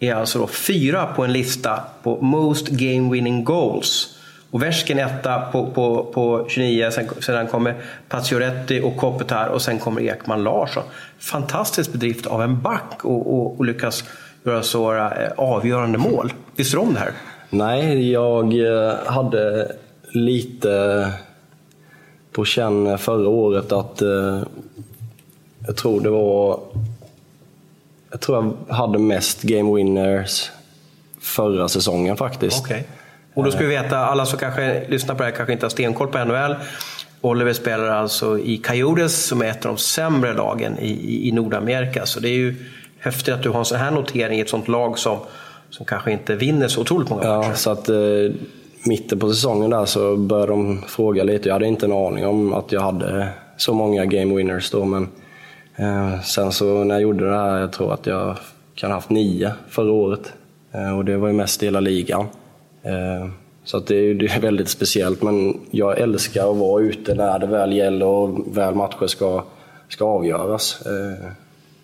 är alltså då fyra på en lista på Most Game Winning Goals. Och Värsken etta på, på, på 29, sen, sedan kommer Pacioretty och Kopitar och sen kommer Ekman Larsson. Fantastisk bedrift av en back och, och, och lyckas göra så eh, avgörande mål. Visste du om det här? Nej, jag eh, hade lite på känn förra året att eh, jag tror det var jag tror jag hade mest game winners förra säsongen faktiskt. Okej. Och då ska vi veta, alla som kanske lyssnar på det här kanske inte har stenkoll på NHL. Oliver spelar alltså i Coyotes som är ett av de sämre lagen i, i, i Nordamerika. Så det är ju häftigt att du har en sån här notering i ett sånt lag som, som kanske inte vinner så otroligt många matcher. Ja, så att eh, mitten på säsongen där så började de fråga lite. Jag hade inte en aning om att jag hade så många game winners då. Men eh, sen så när jag gjorde det här, jag tror att jag kan ha haft nio förra året. Eh, och det var ju mest i hela ligan. Eh, så att det, är, ju- det är väldigt speciellt. Men jag älskar att vara ute när det väl gäller och väl matcher ska, ska avgöras. Eh,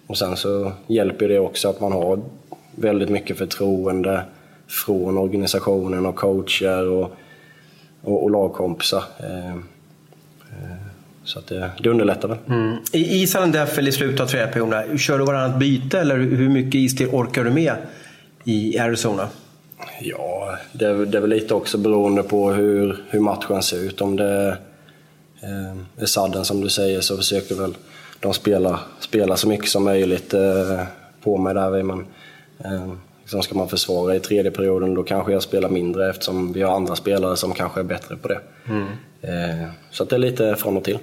och sen så hjälper det också att man har väldigt mycket förtroende från organisationen och coacher och, och, och lagkompisar. Eh, eh, Så att det, det underlättar väl. Mm. I Island Deffel i slutet av tredje perioden, kör du varannat byte eller hur mycket istid orkar du med i Arizona? Ja, det, är- det är väl lite också beroende på hur, hur matchen ser ut. Om det eh, är sadden som du säger så försöker väl de spela, spela så mycket som möjligt eh, på mig där. Men eh, liksom ska man försvara i tredje perioden då kanske jag spelar mindre eftersom vi har andra spelare som kanske är bättre på det. Eh, så det är lite från och till.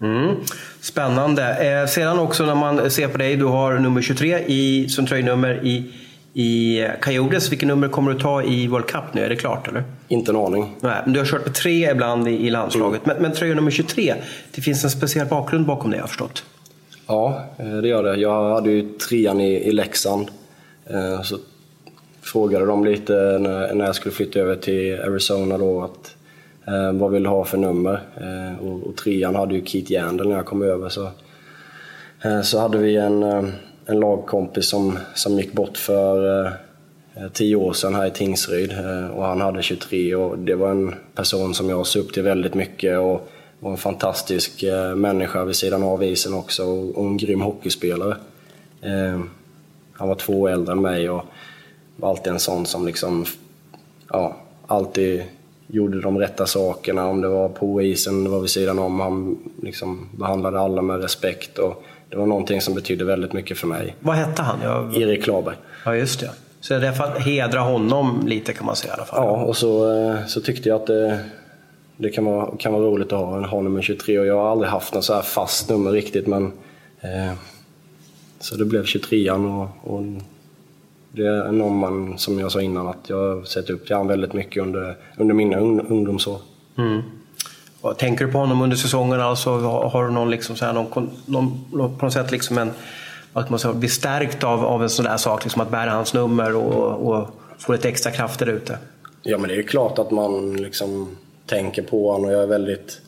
Mm. Spännande. Eh, sedan också när man ser på dig, du har nummer 23 i, som tröjnummer i, i Coyotes. Vilket nummer kommer du ta i World Cup nu? Är det klart eller? Inte en aning. Nej, men du har kört med tre ibland i, i landslaget. Men, men tröja nummer 23, det finns en speciell bakgrund bakom det jag har förstått. Ja, eh, det gör det. Jag hade ju trean i, i Leksand. Så frågade dem lite när, när jag skulle flytta över till Arizona då att eh, vad vill du ha för nummer? Eh, och, och trean hade ju Keith Yandel när jag kom över. Så, eh, så hade vi en, eh, en lagkompis som, som gick bort för eh, eh, tio år sedan här i Tingsryd eh, och han hade 23 och det var en person som jag såg upp till väldigt mycket och var en fantastisk eh, människa vid sidan av isen också och, och en grym hockeyspelare. Eh, han var två år äldre än mig och var alltid en sån som liksom, ja, alltid gjorde de rätta sakerna. Om det var på isen, det var vid sidan om. Han liksom behandlade alla med respekt och det var någonting som betydde väldigt mycket för mig. Vad hette han? Jag... Erik Klarberg. Ja, just det. Så det är för att hedra honom lite kan man säga i alla fall. Ja, och så, eh, så tyckte jag att det, det kan, vara, kan vara roligt att ha, en- ha nummer 23 och jag har aldrig haft något så här fast nummer riktigt men eh, så det blev 23an och, och det är någon man, som jag sa innan, att jag har sett upp till han väldigt mycket under, under mina ung, ungdomsår. Och Tänker du på honom under säsongen? Alltså, har, du någon, liksom, så här, någon, någon, på något sätt liksom en, kan man säga, bli stärkt av, av en sån där sak, liksom att bära hans nummer och, och få lite extra krafter ute? Ja men det är klart att man liksom tänker på honom och jag är väldigt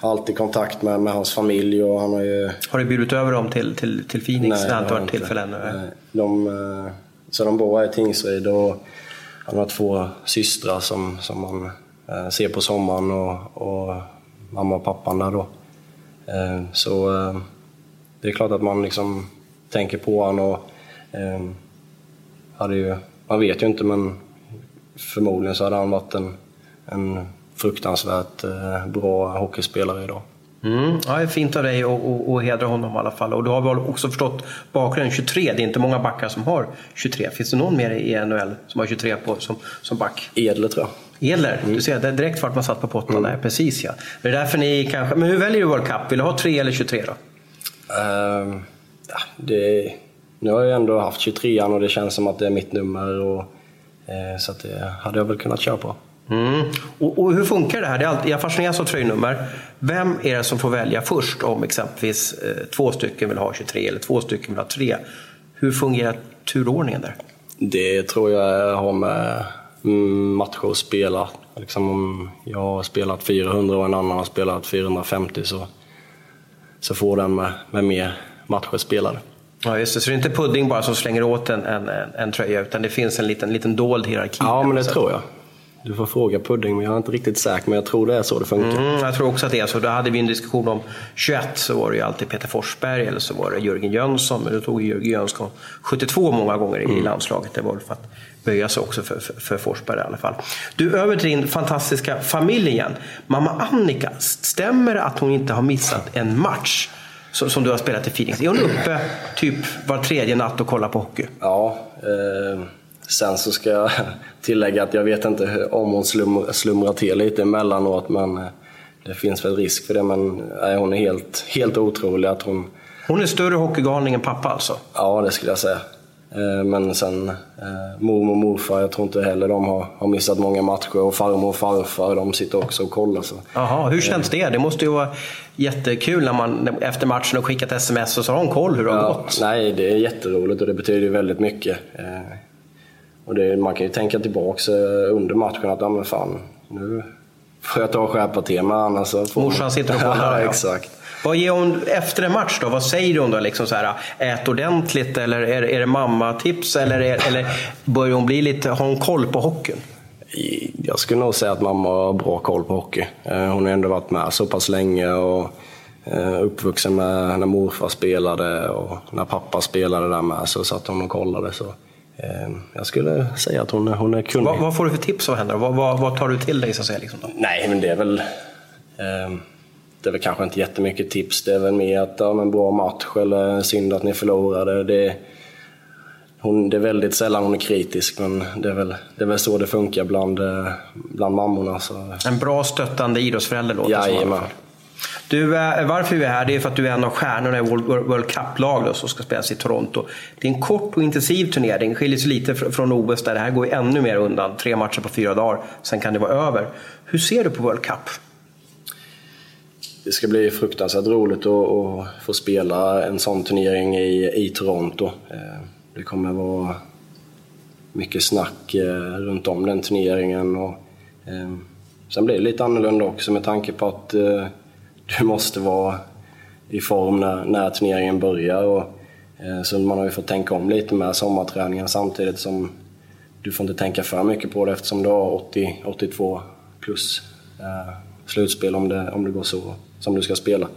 har alltid kontakt med, med hans familj och han har ju Har du bjudit över dem till, till, till Phoenix? Nej, inte har varit tillfälle ännu? De, eh, så de bor här i Tingsryd och han har två systrar som, som man eh, ser på sommaren och, och mamma och pappan där då. Eh, Så det är klart att man liksom tänker på honom och hade ju, man vet ju inte men förmodligen så hade han varit en, en fruktansvärt eh, bra hockeyspelare idag. Mm, ja, det är fint av dig att hedra honom i alla fall. Och du har väl också förstått bakgrunden 23. Det är inte många backar som har 23. Finns det någon mer i NHL som har 23 på, som, som back? Edler tror jag. Edler, mm. du ser, det är direkt vart man satt på potten mm. där. Precis ja. Det är därför ni kanske... Men hur väljer du World Cup? Vill du ha 3 eller 23 då? Uh, ja, det, nu har jag ändå haft 23 och det känns som att det är mitt nummer. Och, uh, så det hade jag väl kunnat köra på. Mm. Och, och, hur funkar det här? Det är alltid, jag fascineras av tröjnummer. Vem är det som får välja först om exempelvis eh, två stycken vill ha 23 eller två stycken vill ha 3? Hur fungerar turordningen där? Det tror jag har med mm, matcher att spela. Liksom om jag har spelat 400 och en annan har spelat 450 så, så får den med, med mer matcher spelade. Ja, just det. Så det är inte pudding bara som slänger åt en, en, en tröja utan det finns en liten, liten dold hierarki? Ja, men det tror jag. Du får fråga Pudding, men jag är inte riktigt säker. Men jag tror det är så det funkar. Mm, jag tror också att det är så. Då hade vi en diskussion om 21 så var det ju alltid Peter Forsberg eller så var det Jörgen Jönsson. Men då tog Jörgen Jönsson 72 många gånger i mm. landslaget. Det var väl för att böja sig också för, för, för, Forsberg i alla fall. Du, över till din fantastiska familj igen. Mamma Annika, stämmer det att hon inte har missat en match? Som, du har spelat i Phoenix. Är hon uppe typ var tredje natt och kollar på hockey? Ja. Eh Sen så ska jag tillägga att jag vet inte om hon slumrar, slumrar till lite emellanåt men eh, det finns väl risk för det. Men nej, hon är helt, helt otrolig att hon... Hon är större hockeygalning än pappa alltså? Ja, det skulle jag säga. Eh, men sen eh, mormor och morfar, jag tror inte heller de har, har missat många matcher. Och farmor och farfar, de sitter också och kollar. Så. Jaha, hur känns det? Det måste ju vara jättekul när man efter matchen har skickat sms och så har de koll hur det har gått. Nej, det är jätteroligt och det betyder väldigt mycket. Och det, man kan ju tänka tillbaka eh, under matchen att, ja men fan, nu får jag ta och skärpa till mig annars så får Morsan sitter och kollar. ja, exakt. Vad ger hon efter en match då? Vad säger hon då? Liksom så här, ät ordentligt eller är, är det mammatips? Eller, är, eller börjar hon bli lite, har hon koll på hockeyn? Jag skulle nog säga att mamma har bra koll på hockey. Eh, hon har ändå varit med så pass länge och eh, uppvuxen med när morfar spelade och när pappa spelade där med så satt hon och kollade. Så jag skulle säga att hon, hon är kunnig. Vad, vad, får du för tips av henne? Vad, vad, vad, tar du till dig? Så att säga, liksom Nej, men det är väl... Eh, det är väl kanske inte jättemycket tips. Det är väl mer att ja, men bra match eller synd att ni förlorade. Det, hon, det är väldigt sällan hon är kritisk, men det är väl, det är väl så det funkar bland, eh, bland mammorna. Så. En bra stöttande idrottsförälder låter det som. Du, eh, varför vi är här det är för att du är en av stjärnorna i World Cup-lag som ska spelas i Toronto. Det är en kort och intensiv turnering, skiljer sig lite från OS där det här går ännu mer undan. Tre matcher på fyra dagar, sen kan det vara över. Hur ser du på World Cup? Det ska bli fruktansvärt roligt att, få spela en sån turnering i, i Toronto. Eh, det kommer vara mycket snack eh, runt om den turneringen. Och, sen blir det lite annorlunda också med tanke på att du måste vara i form när, när turneringen börjar. Och, eh, så man har ju fått tänka om lite med sommarträningen samtidigt som du får inte tänka för mycket på det eftersom du har 80, 82 plus eh, slutspel om det, om det går så som du ska spela.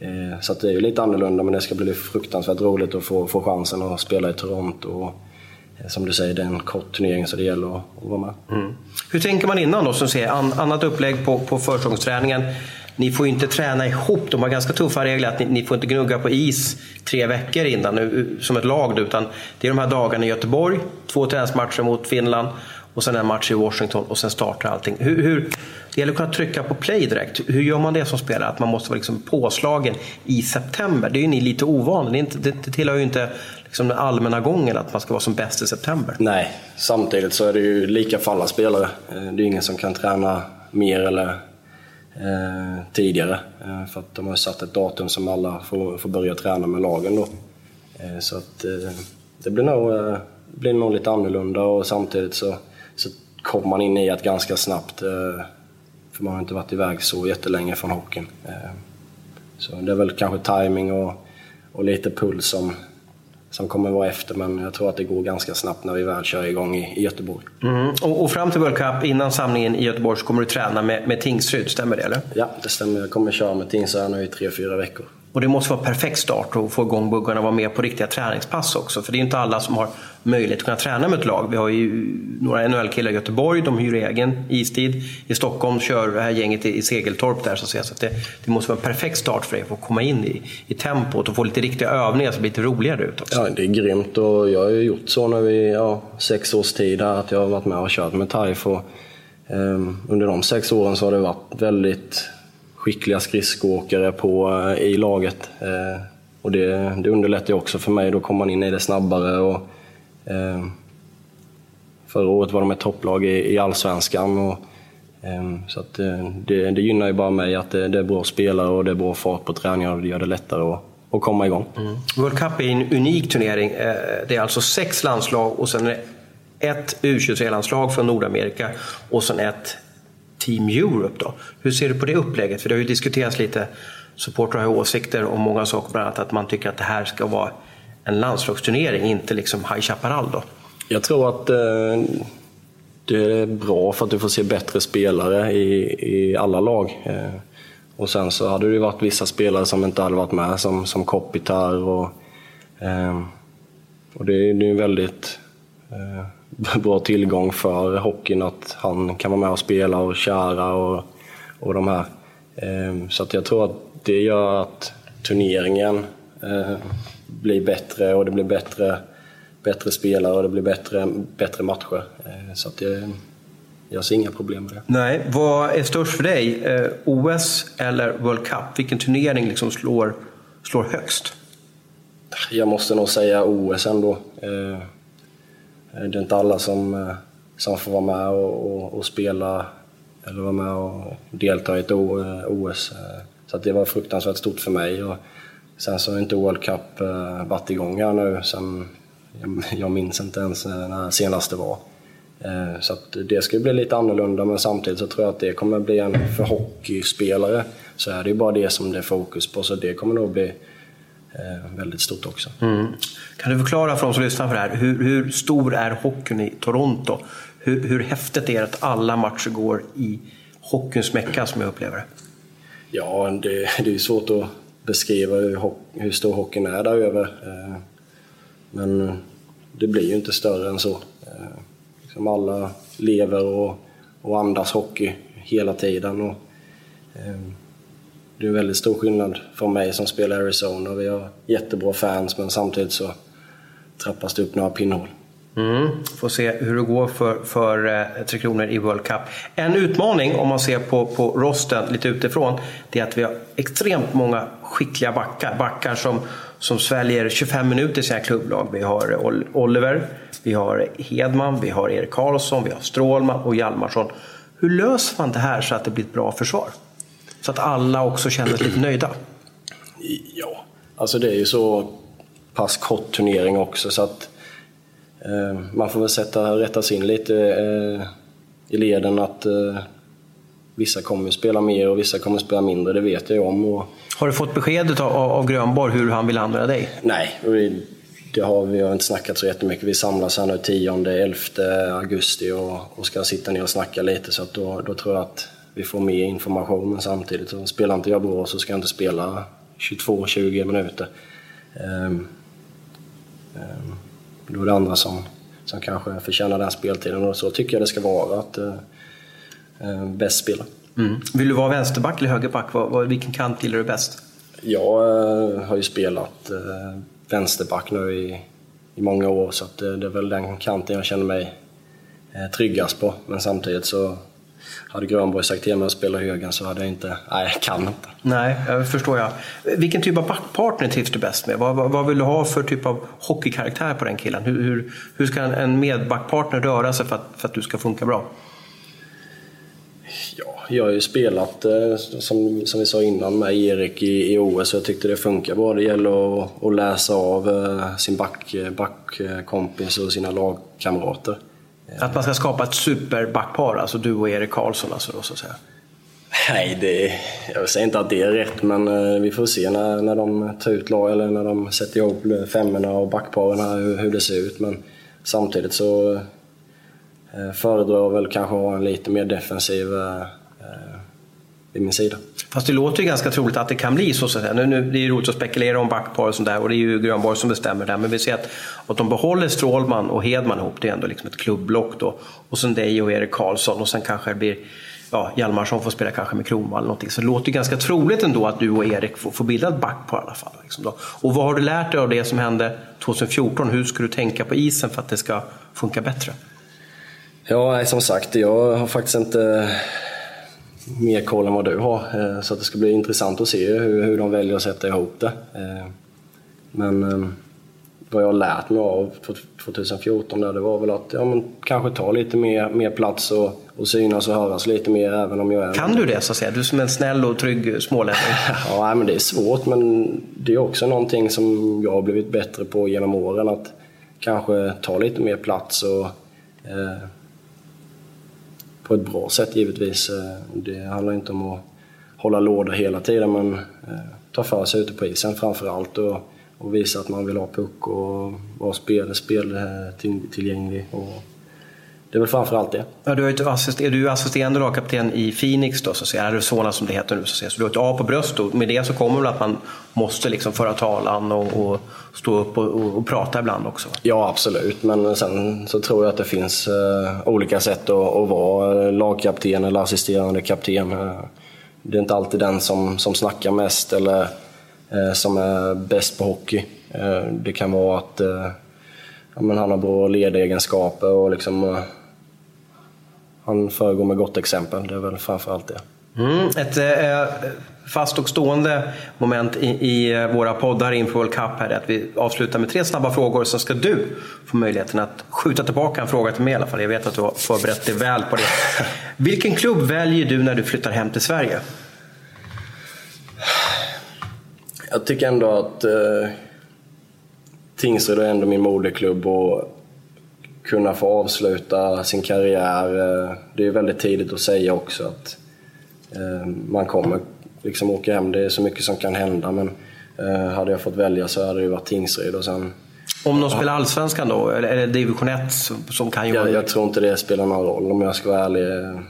Eh, så det är ju lite annorlunda men det ska bli fruktansvärt roligt att få, få chansen att spela i Toronto. Och, eh, som du säger, det är en kort turnering så det gäller att, att vara med. Mm. Hur tänker man innan då? Som ser, an, annat upplägg på, på försäsongsträningen ni får ju inte träna ihop. De har ganska tuffa regler att ni, ni får inte gnugga på is tre veckor innan eh, som ett lag. Utan det är de här dagarna i Göteborg, två träningsmatcher mot Finland och sen en match i Washington och sen startar allting. Hur, hur, det gäller att kunna trycka på play direkt. Hur gör man det som spelare? Att man måste vara liksom påslagen i september. Det är ju ni lite ovana. Det, det, det tillhör ju inte liksom den allmänna gången att man ska vara som bäst i september. Nej, samtidigt så är det ju lika för alla spelare. Eh, det är ingen som kan träna mer eller eh, tidigare. Eh, för att de har satt ett datum som alla får, får börja träna med lagen då. Eh, så att eh, det blir nog, eh, blir nog lite annorlunda och samtidigt så, så kommer man in i att ganska snabbt. Eh, för man har inte varit iväg så jättelänge från hockeyn. Eh, så det är väl kanske timing och, och lite puls som, som kommer vara efter. Men jag tror att det går ganska snabbt när vi väl kör igång i, i Göteborg. Mm. Och, och, fram till World Cup, innan samlingen i Göteborg, så kommer du träna med, med Tingsryd, stämmer det eller? Ja, det stämmer. Jag kommer köra med Tingsryd nu i tre, fyra veckor. Och det måste vara perfekt start att få igång buggarna och vara med på riktiga träningspass också. För det är inte alla som har möjlighet att kunna träna med ett lag. Vi har ju några NHL-killar i Göteborg, de hyr egen istid. I Stockholm kör det här gänget i Segeltorp där så att säga. Så att det, det, måste vara en perfekt start för er för att komma in i, i tempot och få lite riktiga övningar så det blir lite roligare ut också. Ja, det är grymt och jag har ju gjort så nu i ja, sex års tid här, att jag har varit med och kört med TAIF. Och, um, under de sex åren så har det varit väldigt skickliga skridskoåkare på, eh, i laget. Eh, och det, det underlättar ju också för mig, då kommer man in i det snabbare. Och, eh, förra året var de ett topplag i, i Allsvenskan. Och, eh, så att, eh, det, det gynnar ju bara mig att det, det, är bra spelare och det är bra fart på träningarna och det gör det lättare att, att komma igång. Mm. World Cup är en unik turnering. Eh, det är alltså sex landslag och sen är det ett U23-landslag från Nordamerika och sen ett Team Europe. Då. Hur ser du på det upplägget? För det har ju diskuterats lite, supportrar har åsikter om många saker, bland annat att man tycker att det här ska vara en landslagsturnering, inte liksom High Chaparral då. Jag tror att eh, det är bra för att du får se bättre spelare i, i alla lag. Eh, och sen så hade det ju varit vissa spelare som inte hade varit med, som, som Kopitar och, eh, och det, är ju väldigt eh, bra tillgång för hockeyn att han kan vara med och spela och köra och, och de här. Ehm, så att jag tror att det gör att turneringen eh, blir bättre och det blir bättre, bättre spelare och det blir bättre, bättre matcher. Eh, så att det, jag ser inga problem med det. Nej. Vad är störst för dig? Eh, OS eller World Cup? Vilken turnering liksom slår, slår högst? Jag måste nog säga OS ändå. Eh, det är inte alla som, eh, som får vara med och, och, och spela eller vara med och delta i ett OS. Eh, så det var fruktansvärt stort för mig. Och sen så har inte World Cup varit igång här nu sen, jag minns inte ens när senaste var. Så det ska bli lite annorlunda men samtidigt så tror jag att det kommer bli en, för hockeyspelare så är det ju bara det som det är fokus på så det kommer nog bli väldigt stort också. Mm. Kan du förklara för de som lyssnar på det här, hur, hur stor är hockeyn i Toronto? Hur, hur häftigt är det att alla matcher går i hockeyns mecka som jag upplever det? Ja, det, det är svårt att beskriva hur, hur stor hockeyn är där över. Eh, men det blir ju inte större än så. Eh, liksom alla lever och, och andas hockey hela tiden. Och, det är väldigt stor skillnad för mig som spelar i Arizona. Vi har jättebra fans men samtidigt så trappas det upp några pinnhål. Mm. Får se hur det går för, för eh, Tre Kronor i World Cup. En utmaning om man ser på, på rosten lite utifrån, det är att vi har extremt många skickliga backar. Backar som, som sväljer 25 minuter i sina klubblag. Vi har Oliver, vi har Hedman, vi har Erik Karlsson, vi har Strålman och Hjalmarsson. Hur löser man det här så att det blir ett bra försvar? Så att alla också känner sig lite nöjda. Ja, alltså det är ju så pass kort turnering också så att eh, man får väl sätta, rätta sig in lite eh, i leden att eh, vissa kommer spela mer och vissa kommer spela mindre, det vet jag om. Och... Har du fått beskedet av, av Grönborg hur han vill använda dig? Nej, det har vi har inte snackat så jättemycket. Vi samlas här nu 10-11 augusti och, och ska sitta ner och snacka lite så att då, då tror jag att vi får mer information men samtidigt så spelar inte jag bra så ska jag inte spela 22-20 minuter. Um, um, då är det andra som, som kanske förtjänar den speltiden och så tycker jag det ska vara att uh, uh, bäst spela. Mm. Vill du vara vänsterback eller högerback? Var, vilken kant gillar du bäst? Jag uh, har ju spelat vänsterback nu i, i många år så det, det är väl den kanten jag känner mig tryggast på. Men samtidigt så hade Grönborg sagt till mig att spela högen så hade jag inte, nej jag kan inte. Nej, jag förstår jag. Vilken typ av backpartner trivs du bäst med? Vad, vad, vad, vill du ha för typ av hockeykaraktär på den killen? Hur, hur, hur ska en, medbackpartner röra sig för att, för att du ska funka bra? Ja, jag har ju spelat, eh, som, som vi sa innan, med Erik i, i OS och jag tyckte det funkar bra. Det gäller att, att läsa av eh, sin back, backkompis och sina lagkamrater. Att man ska skapa ett superbackpar, alltså du och Erik Karlsson alltså då, så att säga? Nej, det, jag säger inte att det är rätt, men eh, vi får se när, när de tar ut lag eller när de sätter ihop femmorna och backparen hur, hur det ser ut. Men samtidigt så eh, föredrar jag väl kanske att ha en lite mer defensiv eh, eh vid min sida. Fast det låter ju ganska troligt att det kan bli så. så. Nu, nu, det är ju roligt att spekulera om backpar och sånt där och det är ju Grönborg som bestämmer där. Men vi ser att, att de behåller Strålman och Hedman ihop, det är ändå liksom ett klubblock då. Och sen dig och Erik Karlsson och sen kanske det blir ja, Hjalmarsson får spela kanske med Kronwall eller någonting. Så det låter ganska troligt ändå att du och Erik får, får bilda ett backpar i alla fall. Liksom då. Och vad har du lärt dig av det som hände 2014? Hur ska du tänka på isen för att det ska funka bättre? Ja, som sagt, jag har faktiskt inte mer koll än vad du har. Eh, så det ska bli intressant att se hur, hur de väljer att sätta ihop det. Eh, men eh, vad jag har lärt mig av 2014 där, det var väl att ja, men kanske ta lite mer, mer plats och, och synas och höras lite mer även om jag är... Kan du det så att säga? Du som en snäll och trygg smålänning. ja, men det är svårt men det är också någonting som jag har blivit bättre på genom åren. Att kanske ta lite mer plats och eh, på ett bra sätt givetvis. Eh, det handlar inte om att hålla låda hela tiden men eh, ta för sig ute på isen framför allt och, och visa att man vill ha puck och vara spel, speltillgänglig. Och det är väl framför allt det. Ja, du är, assist, är du assisterande lagkapten i Phoenix då, så att säga, Arizona som det heter nu. Så, att säga. så du har ett A på bröst och med det så kommer väl att man måste liksom föra talan och, och stå upp och, och, och, prata ibland också? Ja, absolut. Men sen så tror jag att det finns uh, olika sätt att, att vara lagkapten eller assisterande kapten. Uh, det är inte alltid den som, som snackar mest eller uh, som är bäst på hockey. det kan vara att ja, men han har bra ledegenskaper och liksom han föregår med gott exempel. Det är väl framförallt det. Mm, ett eh, fast och stående moment i, i eh, våra poddar inför World Cup här är att vi avslutar med tre snabba frågor. Sen ska du få möjligheten att skjuta tillbaka en fråga till mig i alla fall. Jag vet att du har förberett dig väl på det. Vilken klubb väljer du när du flyttar hem till Sverige? Jag tycker ändå att eh, Tingsryd är ändå min moderklubb och kunna få avsluta sin karriär. Eh, det är väldigt tidigt att säga också att eh, man kommer liksom åka hem. Det är så mycket som kan hända men eh, hade jag fått välja så hade det varit Tingsryd och sen om de spelar Allsvenskan då? Eller division 1 som kan göra jag, jag tror inte det spelar någon roll om jag ska vara ärlig. Mm.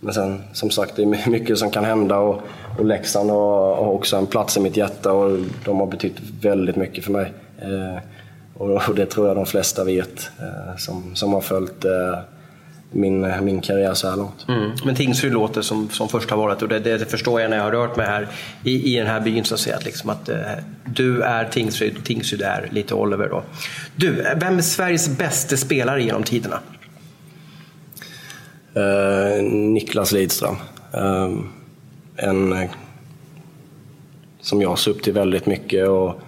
Men sen, som sagt, det är mycket som kan hända och, och Leksand har, har också en plats i mitt hjärta och de har betytt väldigt mycket för mig. Och det tror jag de flesta vet eh, som, som har följt eh, min, min karriär så här långt. Mm. Men Tingsryd låter som, som första valet och det, det, förstår jag när jag har rört mig här i, i den här byn. Så att, säga, att, liksom att eh, du är Tingsryd, Tingsryd är lite Oliver. Då. Du, vem är Sveriges bästa spelare genom tiderna? Uh, Niklas Lidström. Uh, en som jag har sett upp till väldigt mycket. Och,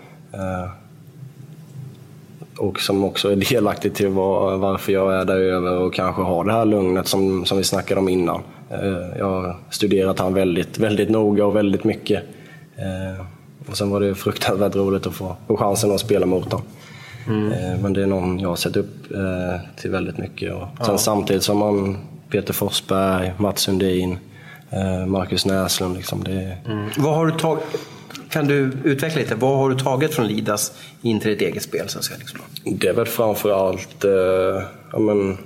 och som också är delaktig till var, varför jag är där över och kanske har det här lugnet som, som vi snackade om innan. Eh, jag har studerat han väldigt, väldigt noga och väldigt mycket. Eh, och sen var det fruktansvärt roligt att få, få chansen att spela mot honom. Mm. Eh, men det är någon jag har sett upp till väldigt mycket. Och sen ja. samtidigt som man Peter Forsberg, Mats Sundin, Marcus Näslund. Liksom det... Mm. Vad har du tagit kan du utveckla lite? Vad har du tagit från Lidas in till ditt eget spel? Så att säga, liksom? Det är väl framförallt eh, ja, men,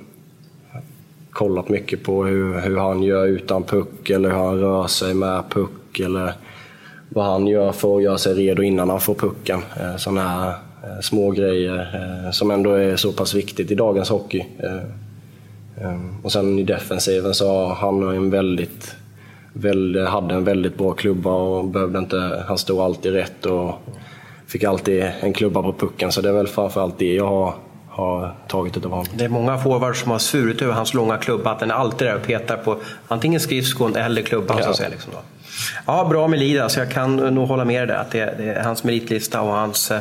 kollat mycket på hur, hur han gör utan puck eller hur han rör sig med puck eller vad han gör för att göra sig redo innan han får pucken. Eh, Sådana här eh, små grejer eh, som ändå är så pass viktigt i dagens hockey. Eh, eh, och sen i defensiven så har han en väldigt väl, hade en väldigt bra klubba och behövde inte, han stod alltid rätt och fick alltid en klubba på pucken. Så det är väl framförallt det jag har, har tagit utav honom. Det är många forwards som har svurit över hans långa klubba, att den är alltid där och petar på antingen skridskon eller klubban. Ja. Så att säga, liksom ja, bra med Lida, så jag kan nog hålla med dig där. Att det, det är hans meritlista och hans Eh,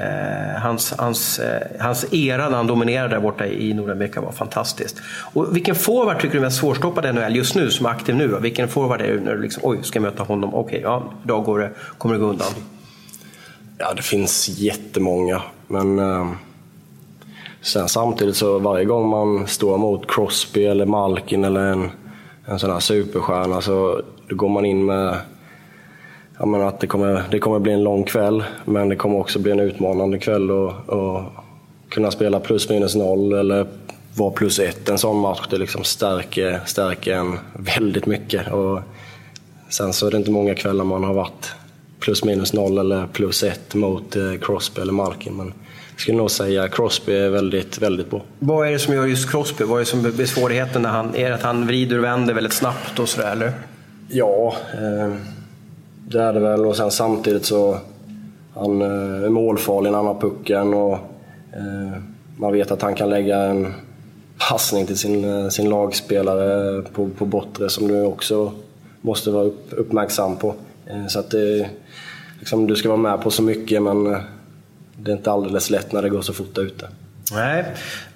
Eh, hans, hans, eh, hans era när han dominerade där borta i Nordamerika var fantastiskt. Och vilken forward tycker du är mest svårstoppad i NHL just nu, som är aktiv nu? Då? Vilken forward är du när du liksom, oj, ska jag möta honom? Okej, okay, ja, idag går det, kommer det gå undan. Ja, det finns jättemånga, men eh, sen samtidigt så varje gång man står mot Crosby eller Malkin eller en, en sån här superstjärna så då går man in med jag menar att det kommer, det kommer bli en lång kväll, men det kommer också bli en utmanande kväll och, och kunna spela plus minus noll eller vara plus ett en sån match. Det liksom stärker, stärker en väldigt mycket. Och sen så är det inte många kvällar man har varit plus minus noll eller plus ett mot eh, Crosby eller Malkin. Men jag skulle nog säga Crosby är väldigt, väldigt bra. Vad är det som gör just Crosby? Vad är det som är svårigheten? När han, är det att han vrider och vänder väldigt snabbt och sådär, eller? Ja, eh, det är det väl. Och sen samtidigt så han eh, är målfarlig när han har pucken och eh, man vet att han kan lägga en passning till sin, eh, sin lagspelare på, på bortre som du också måste vara upp, uppmärksam på. Så att det, liksom, du ska vara med på så mycket men det är inte alldeles lätt när det går så fort där ute. Nej,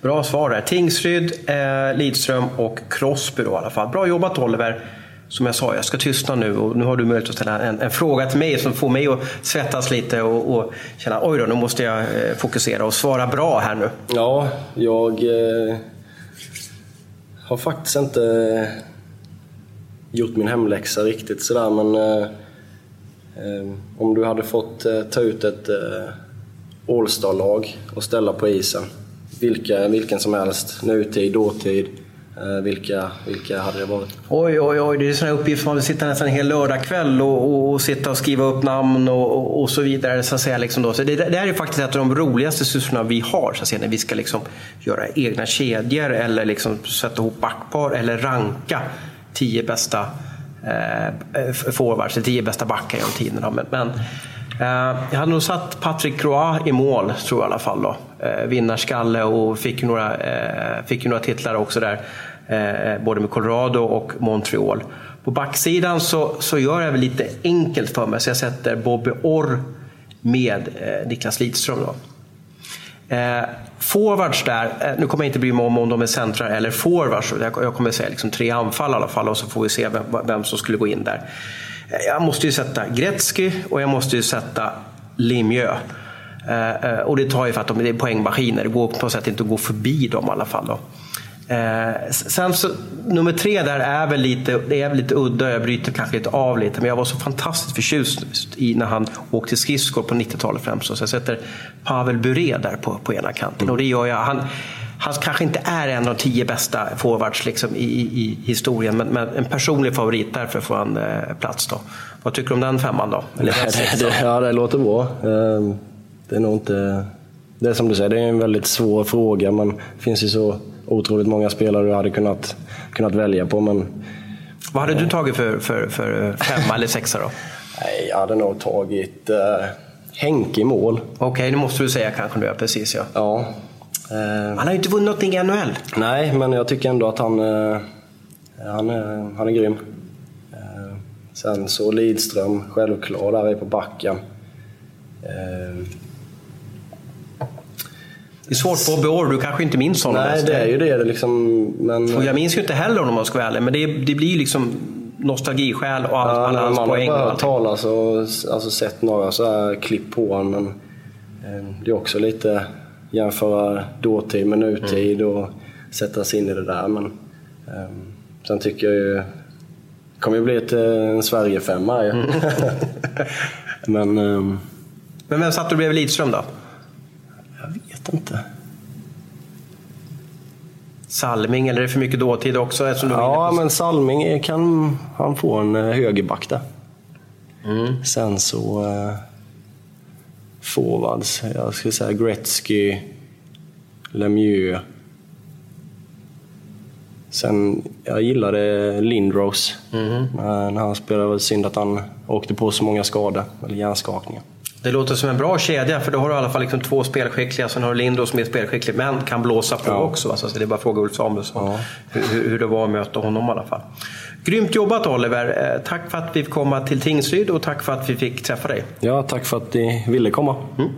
bra svar där. Tingsryd, eh, Lidström och Crosby då i alla fall. Bra jobbat Oliver. Som jag sa, jag ska tystna nu och nu har du möjlighet att ställa en, en fråga till mig som får mig att svettas lite och, och känna oj då, nu måste jag eh, fokusera och svara bra här nu. Ja, jag eh, har faktiskt inte eh, gjort min hemläxa riktigt sådär men eh, eh, om du hade fått eh, ta ut ett eh, All-star-lag och ställa på isen, vilka, vilken som helst, nutid, dåtid, Eh, vilka, vilka hade det varit? Oj, oj, oj, det är sådana uppgifter man vill sitta nästan en hel lördagkväll och, och, och sitta och skriva upp namn och, och, och så vidare. Så att säga, liksom då. Så det, det här är faktiskt ett av de roligaste sysslorna vi har, så att säga, när vi ska liksom göra egna kedjor eller liksom sätta ihop backpar eller ranka tio bästa eh, forwards, tio bästa backar genom tiderna. Men, men Eh, jag hade nog satt Patrick Croix i mål, tror jag i alla fall. Då. Eh, vinnarskalle och fick ju några, eh, fick ju några titlar också där. Både med Colorado och Montreal. På backsidan så, så gör jag väl lite enkelt för mig, så jag sätter Bobby Orr med Niklas Lidström. Då. Eh, forwards där, eh, nu kommer jag inte bry mig om om de är centrar eller forwards. Jag, jag kommer säga liksom tre anfall i alla fall och så får vi se vem, vem som skulle gå in där. Jag måste ju sätta Gretzky och jag måste ju sätta Lemieux. Eh, eh och det tar ju för att de är poängmaskiner. Det går på något sätt inte att gå förbi dem i alla fall. Då. Eh, sen så, nummer tre där är väl lite, det är väl lite udda, jag bryter kanske lite av lite, men jag var så fantastiskt förtjust i när han åkte skridskor på 90-talet främst. Så jag sätter Pavel Bure där på, på ena kanten. Och det gör jag. Han, han kanske inte är en av de tio bästa forwards liksom, i, i, historien, men, men, en personlig favorit. Därför får han eh, plats. Då. Vad tycker du om den femman då? Eller Det, det, ja, det låter bra. Eh, Det är nog inte... Det är som du säger, det är en väldigt svår fråga. Men det finns ju så otroligt många spelare du hade kunnat, kunnat välja på. Men Vad hade du tagit för, för, för femma eller sexa då? nej, jag hade nog tagit eh, Henke i mål. Okej, nu måste du säga kanske nu, precis ja. Ja. Eh, Han har ju inte vunnit någonting i NHL. nej, men jag tycker ändå att han, eh, han, är, han är grym. Eh, sen så Lidström, självklar, där är på backen. Eh, Det är svårt på Bobby Orr, du kanske inte minns honom nej, det är ju det. det liksom, men, Och jag minns ju inte heller honom om jag ska vara ärlig, men det, det blir liksom nostalgiskäl och Ja, alla hans man poäng. har och bara allting. talat och alltså, sett några så här klipp på honom. Men, eh, det är också lite jämföra dåtid med nutid Mm. och sätta sig in i det där. Men, eh, sen tycker jag ju... Det kommer ju bli ett, eh, en Sverigefemma ju. Mm. men eh, Men vem satt du bredvid Lidström då? jag vet inte. Salming, eller är det för mycket dåtid också? Eftersom du Ja, men Salming kan han få en eh, högerback där. Mm. Sen så... Eh, forwards. Jag skulle säga Gretzky, Lemieux. Sen, jag gillade Lindros. Mhm. Men han spelade väl synd att han åkte på så många skador, eller hjärnskakningar. Det låter som en bra kedja, för då har du i alla fall liksom två spelskickliga. Sen har du Lindros som är spelskicklig, men kan blåsa på Ja. också. va? Så det är bara att fråga Ulf Samuelsson Ja. hur- hur det var att möta honom i alla fall. Grymt jobbat Oliver! Eh, Tack för att vi fick komma till Tingsryd och tack för att vi fick träffa dig. Ja, tack för att ni ville komma. Mm.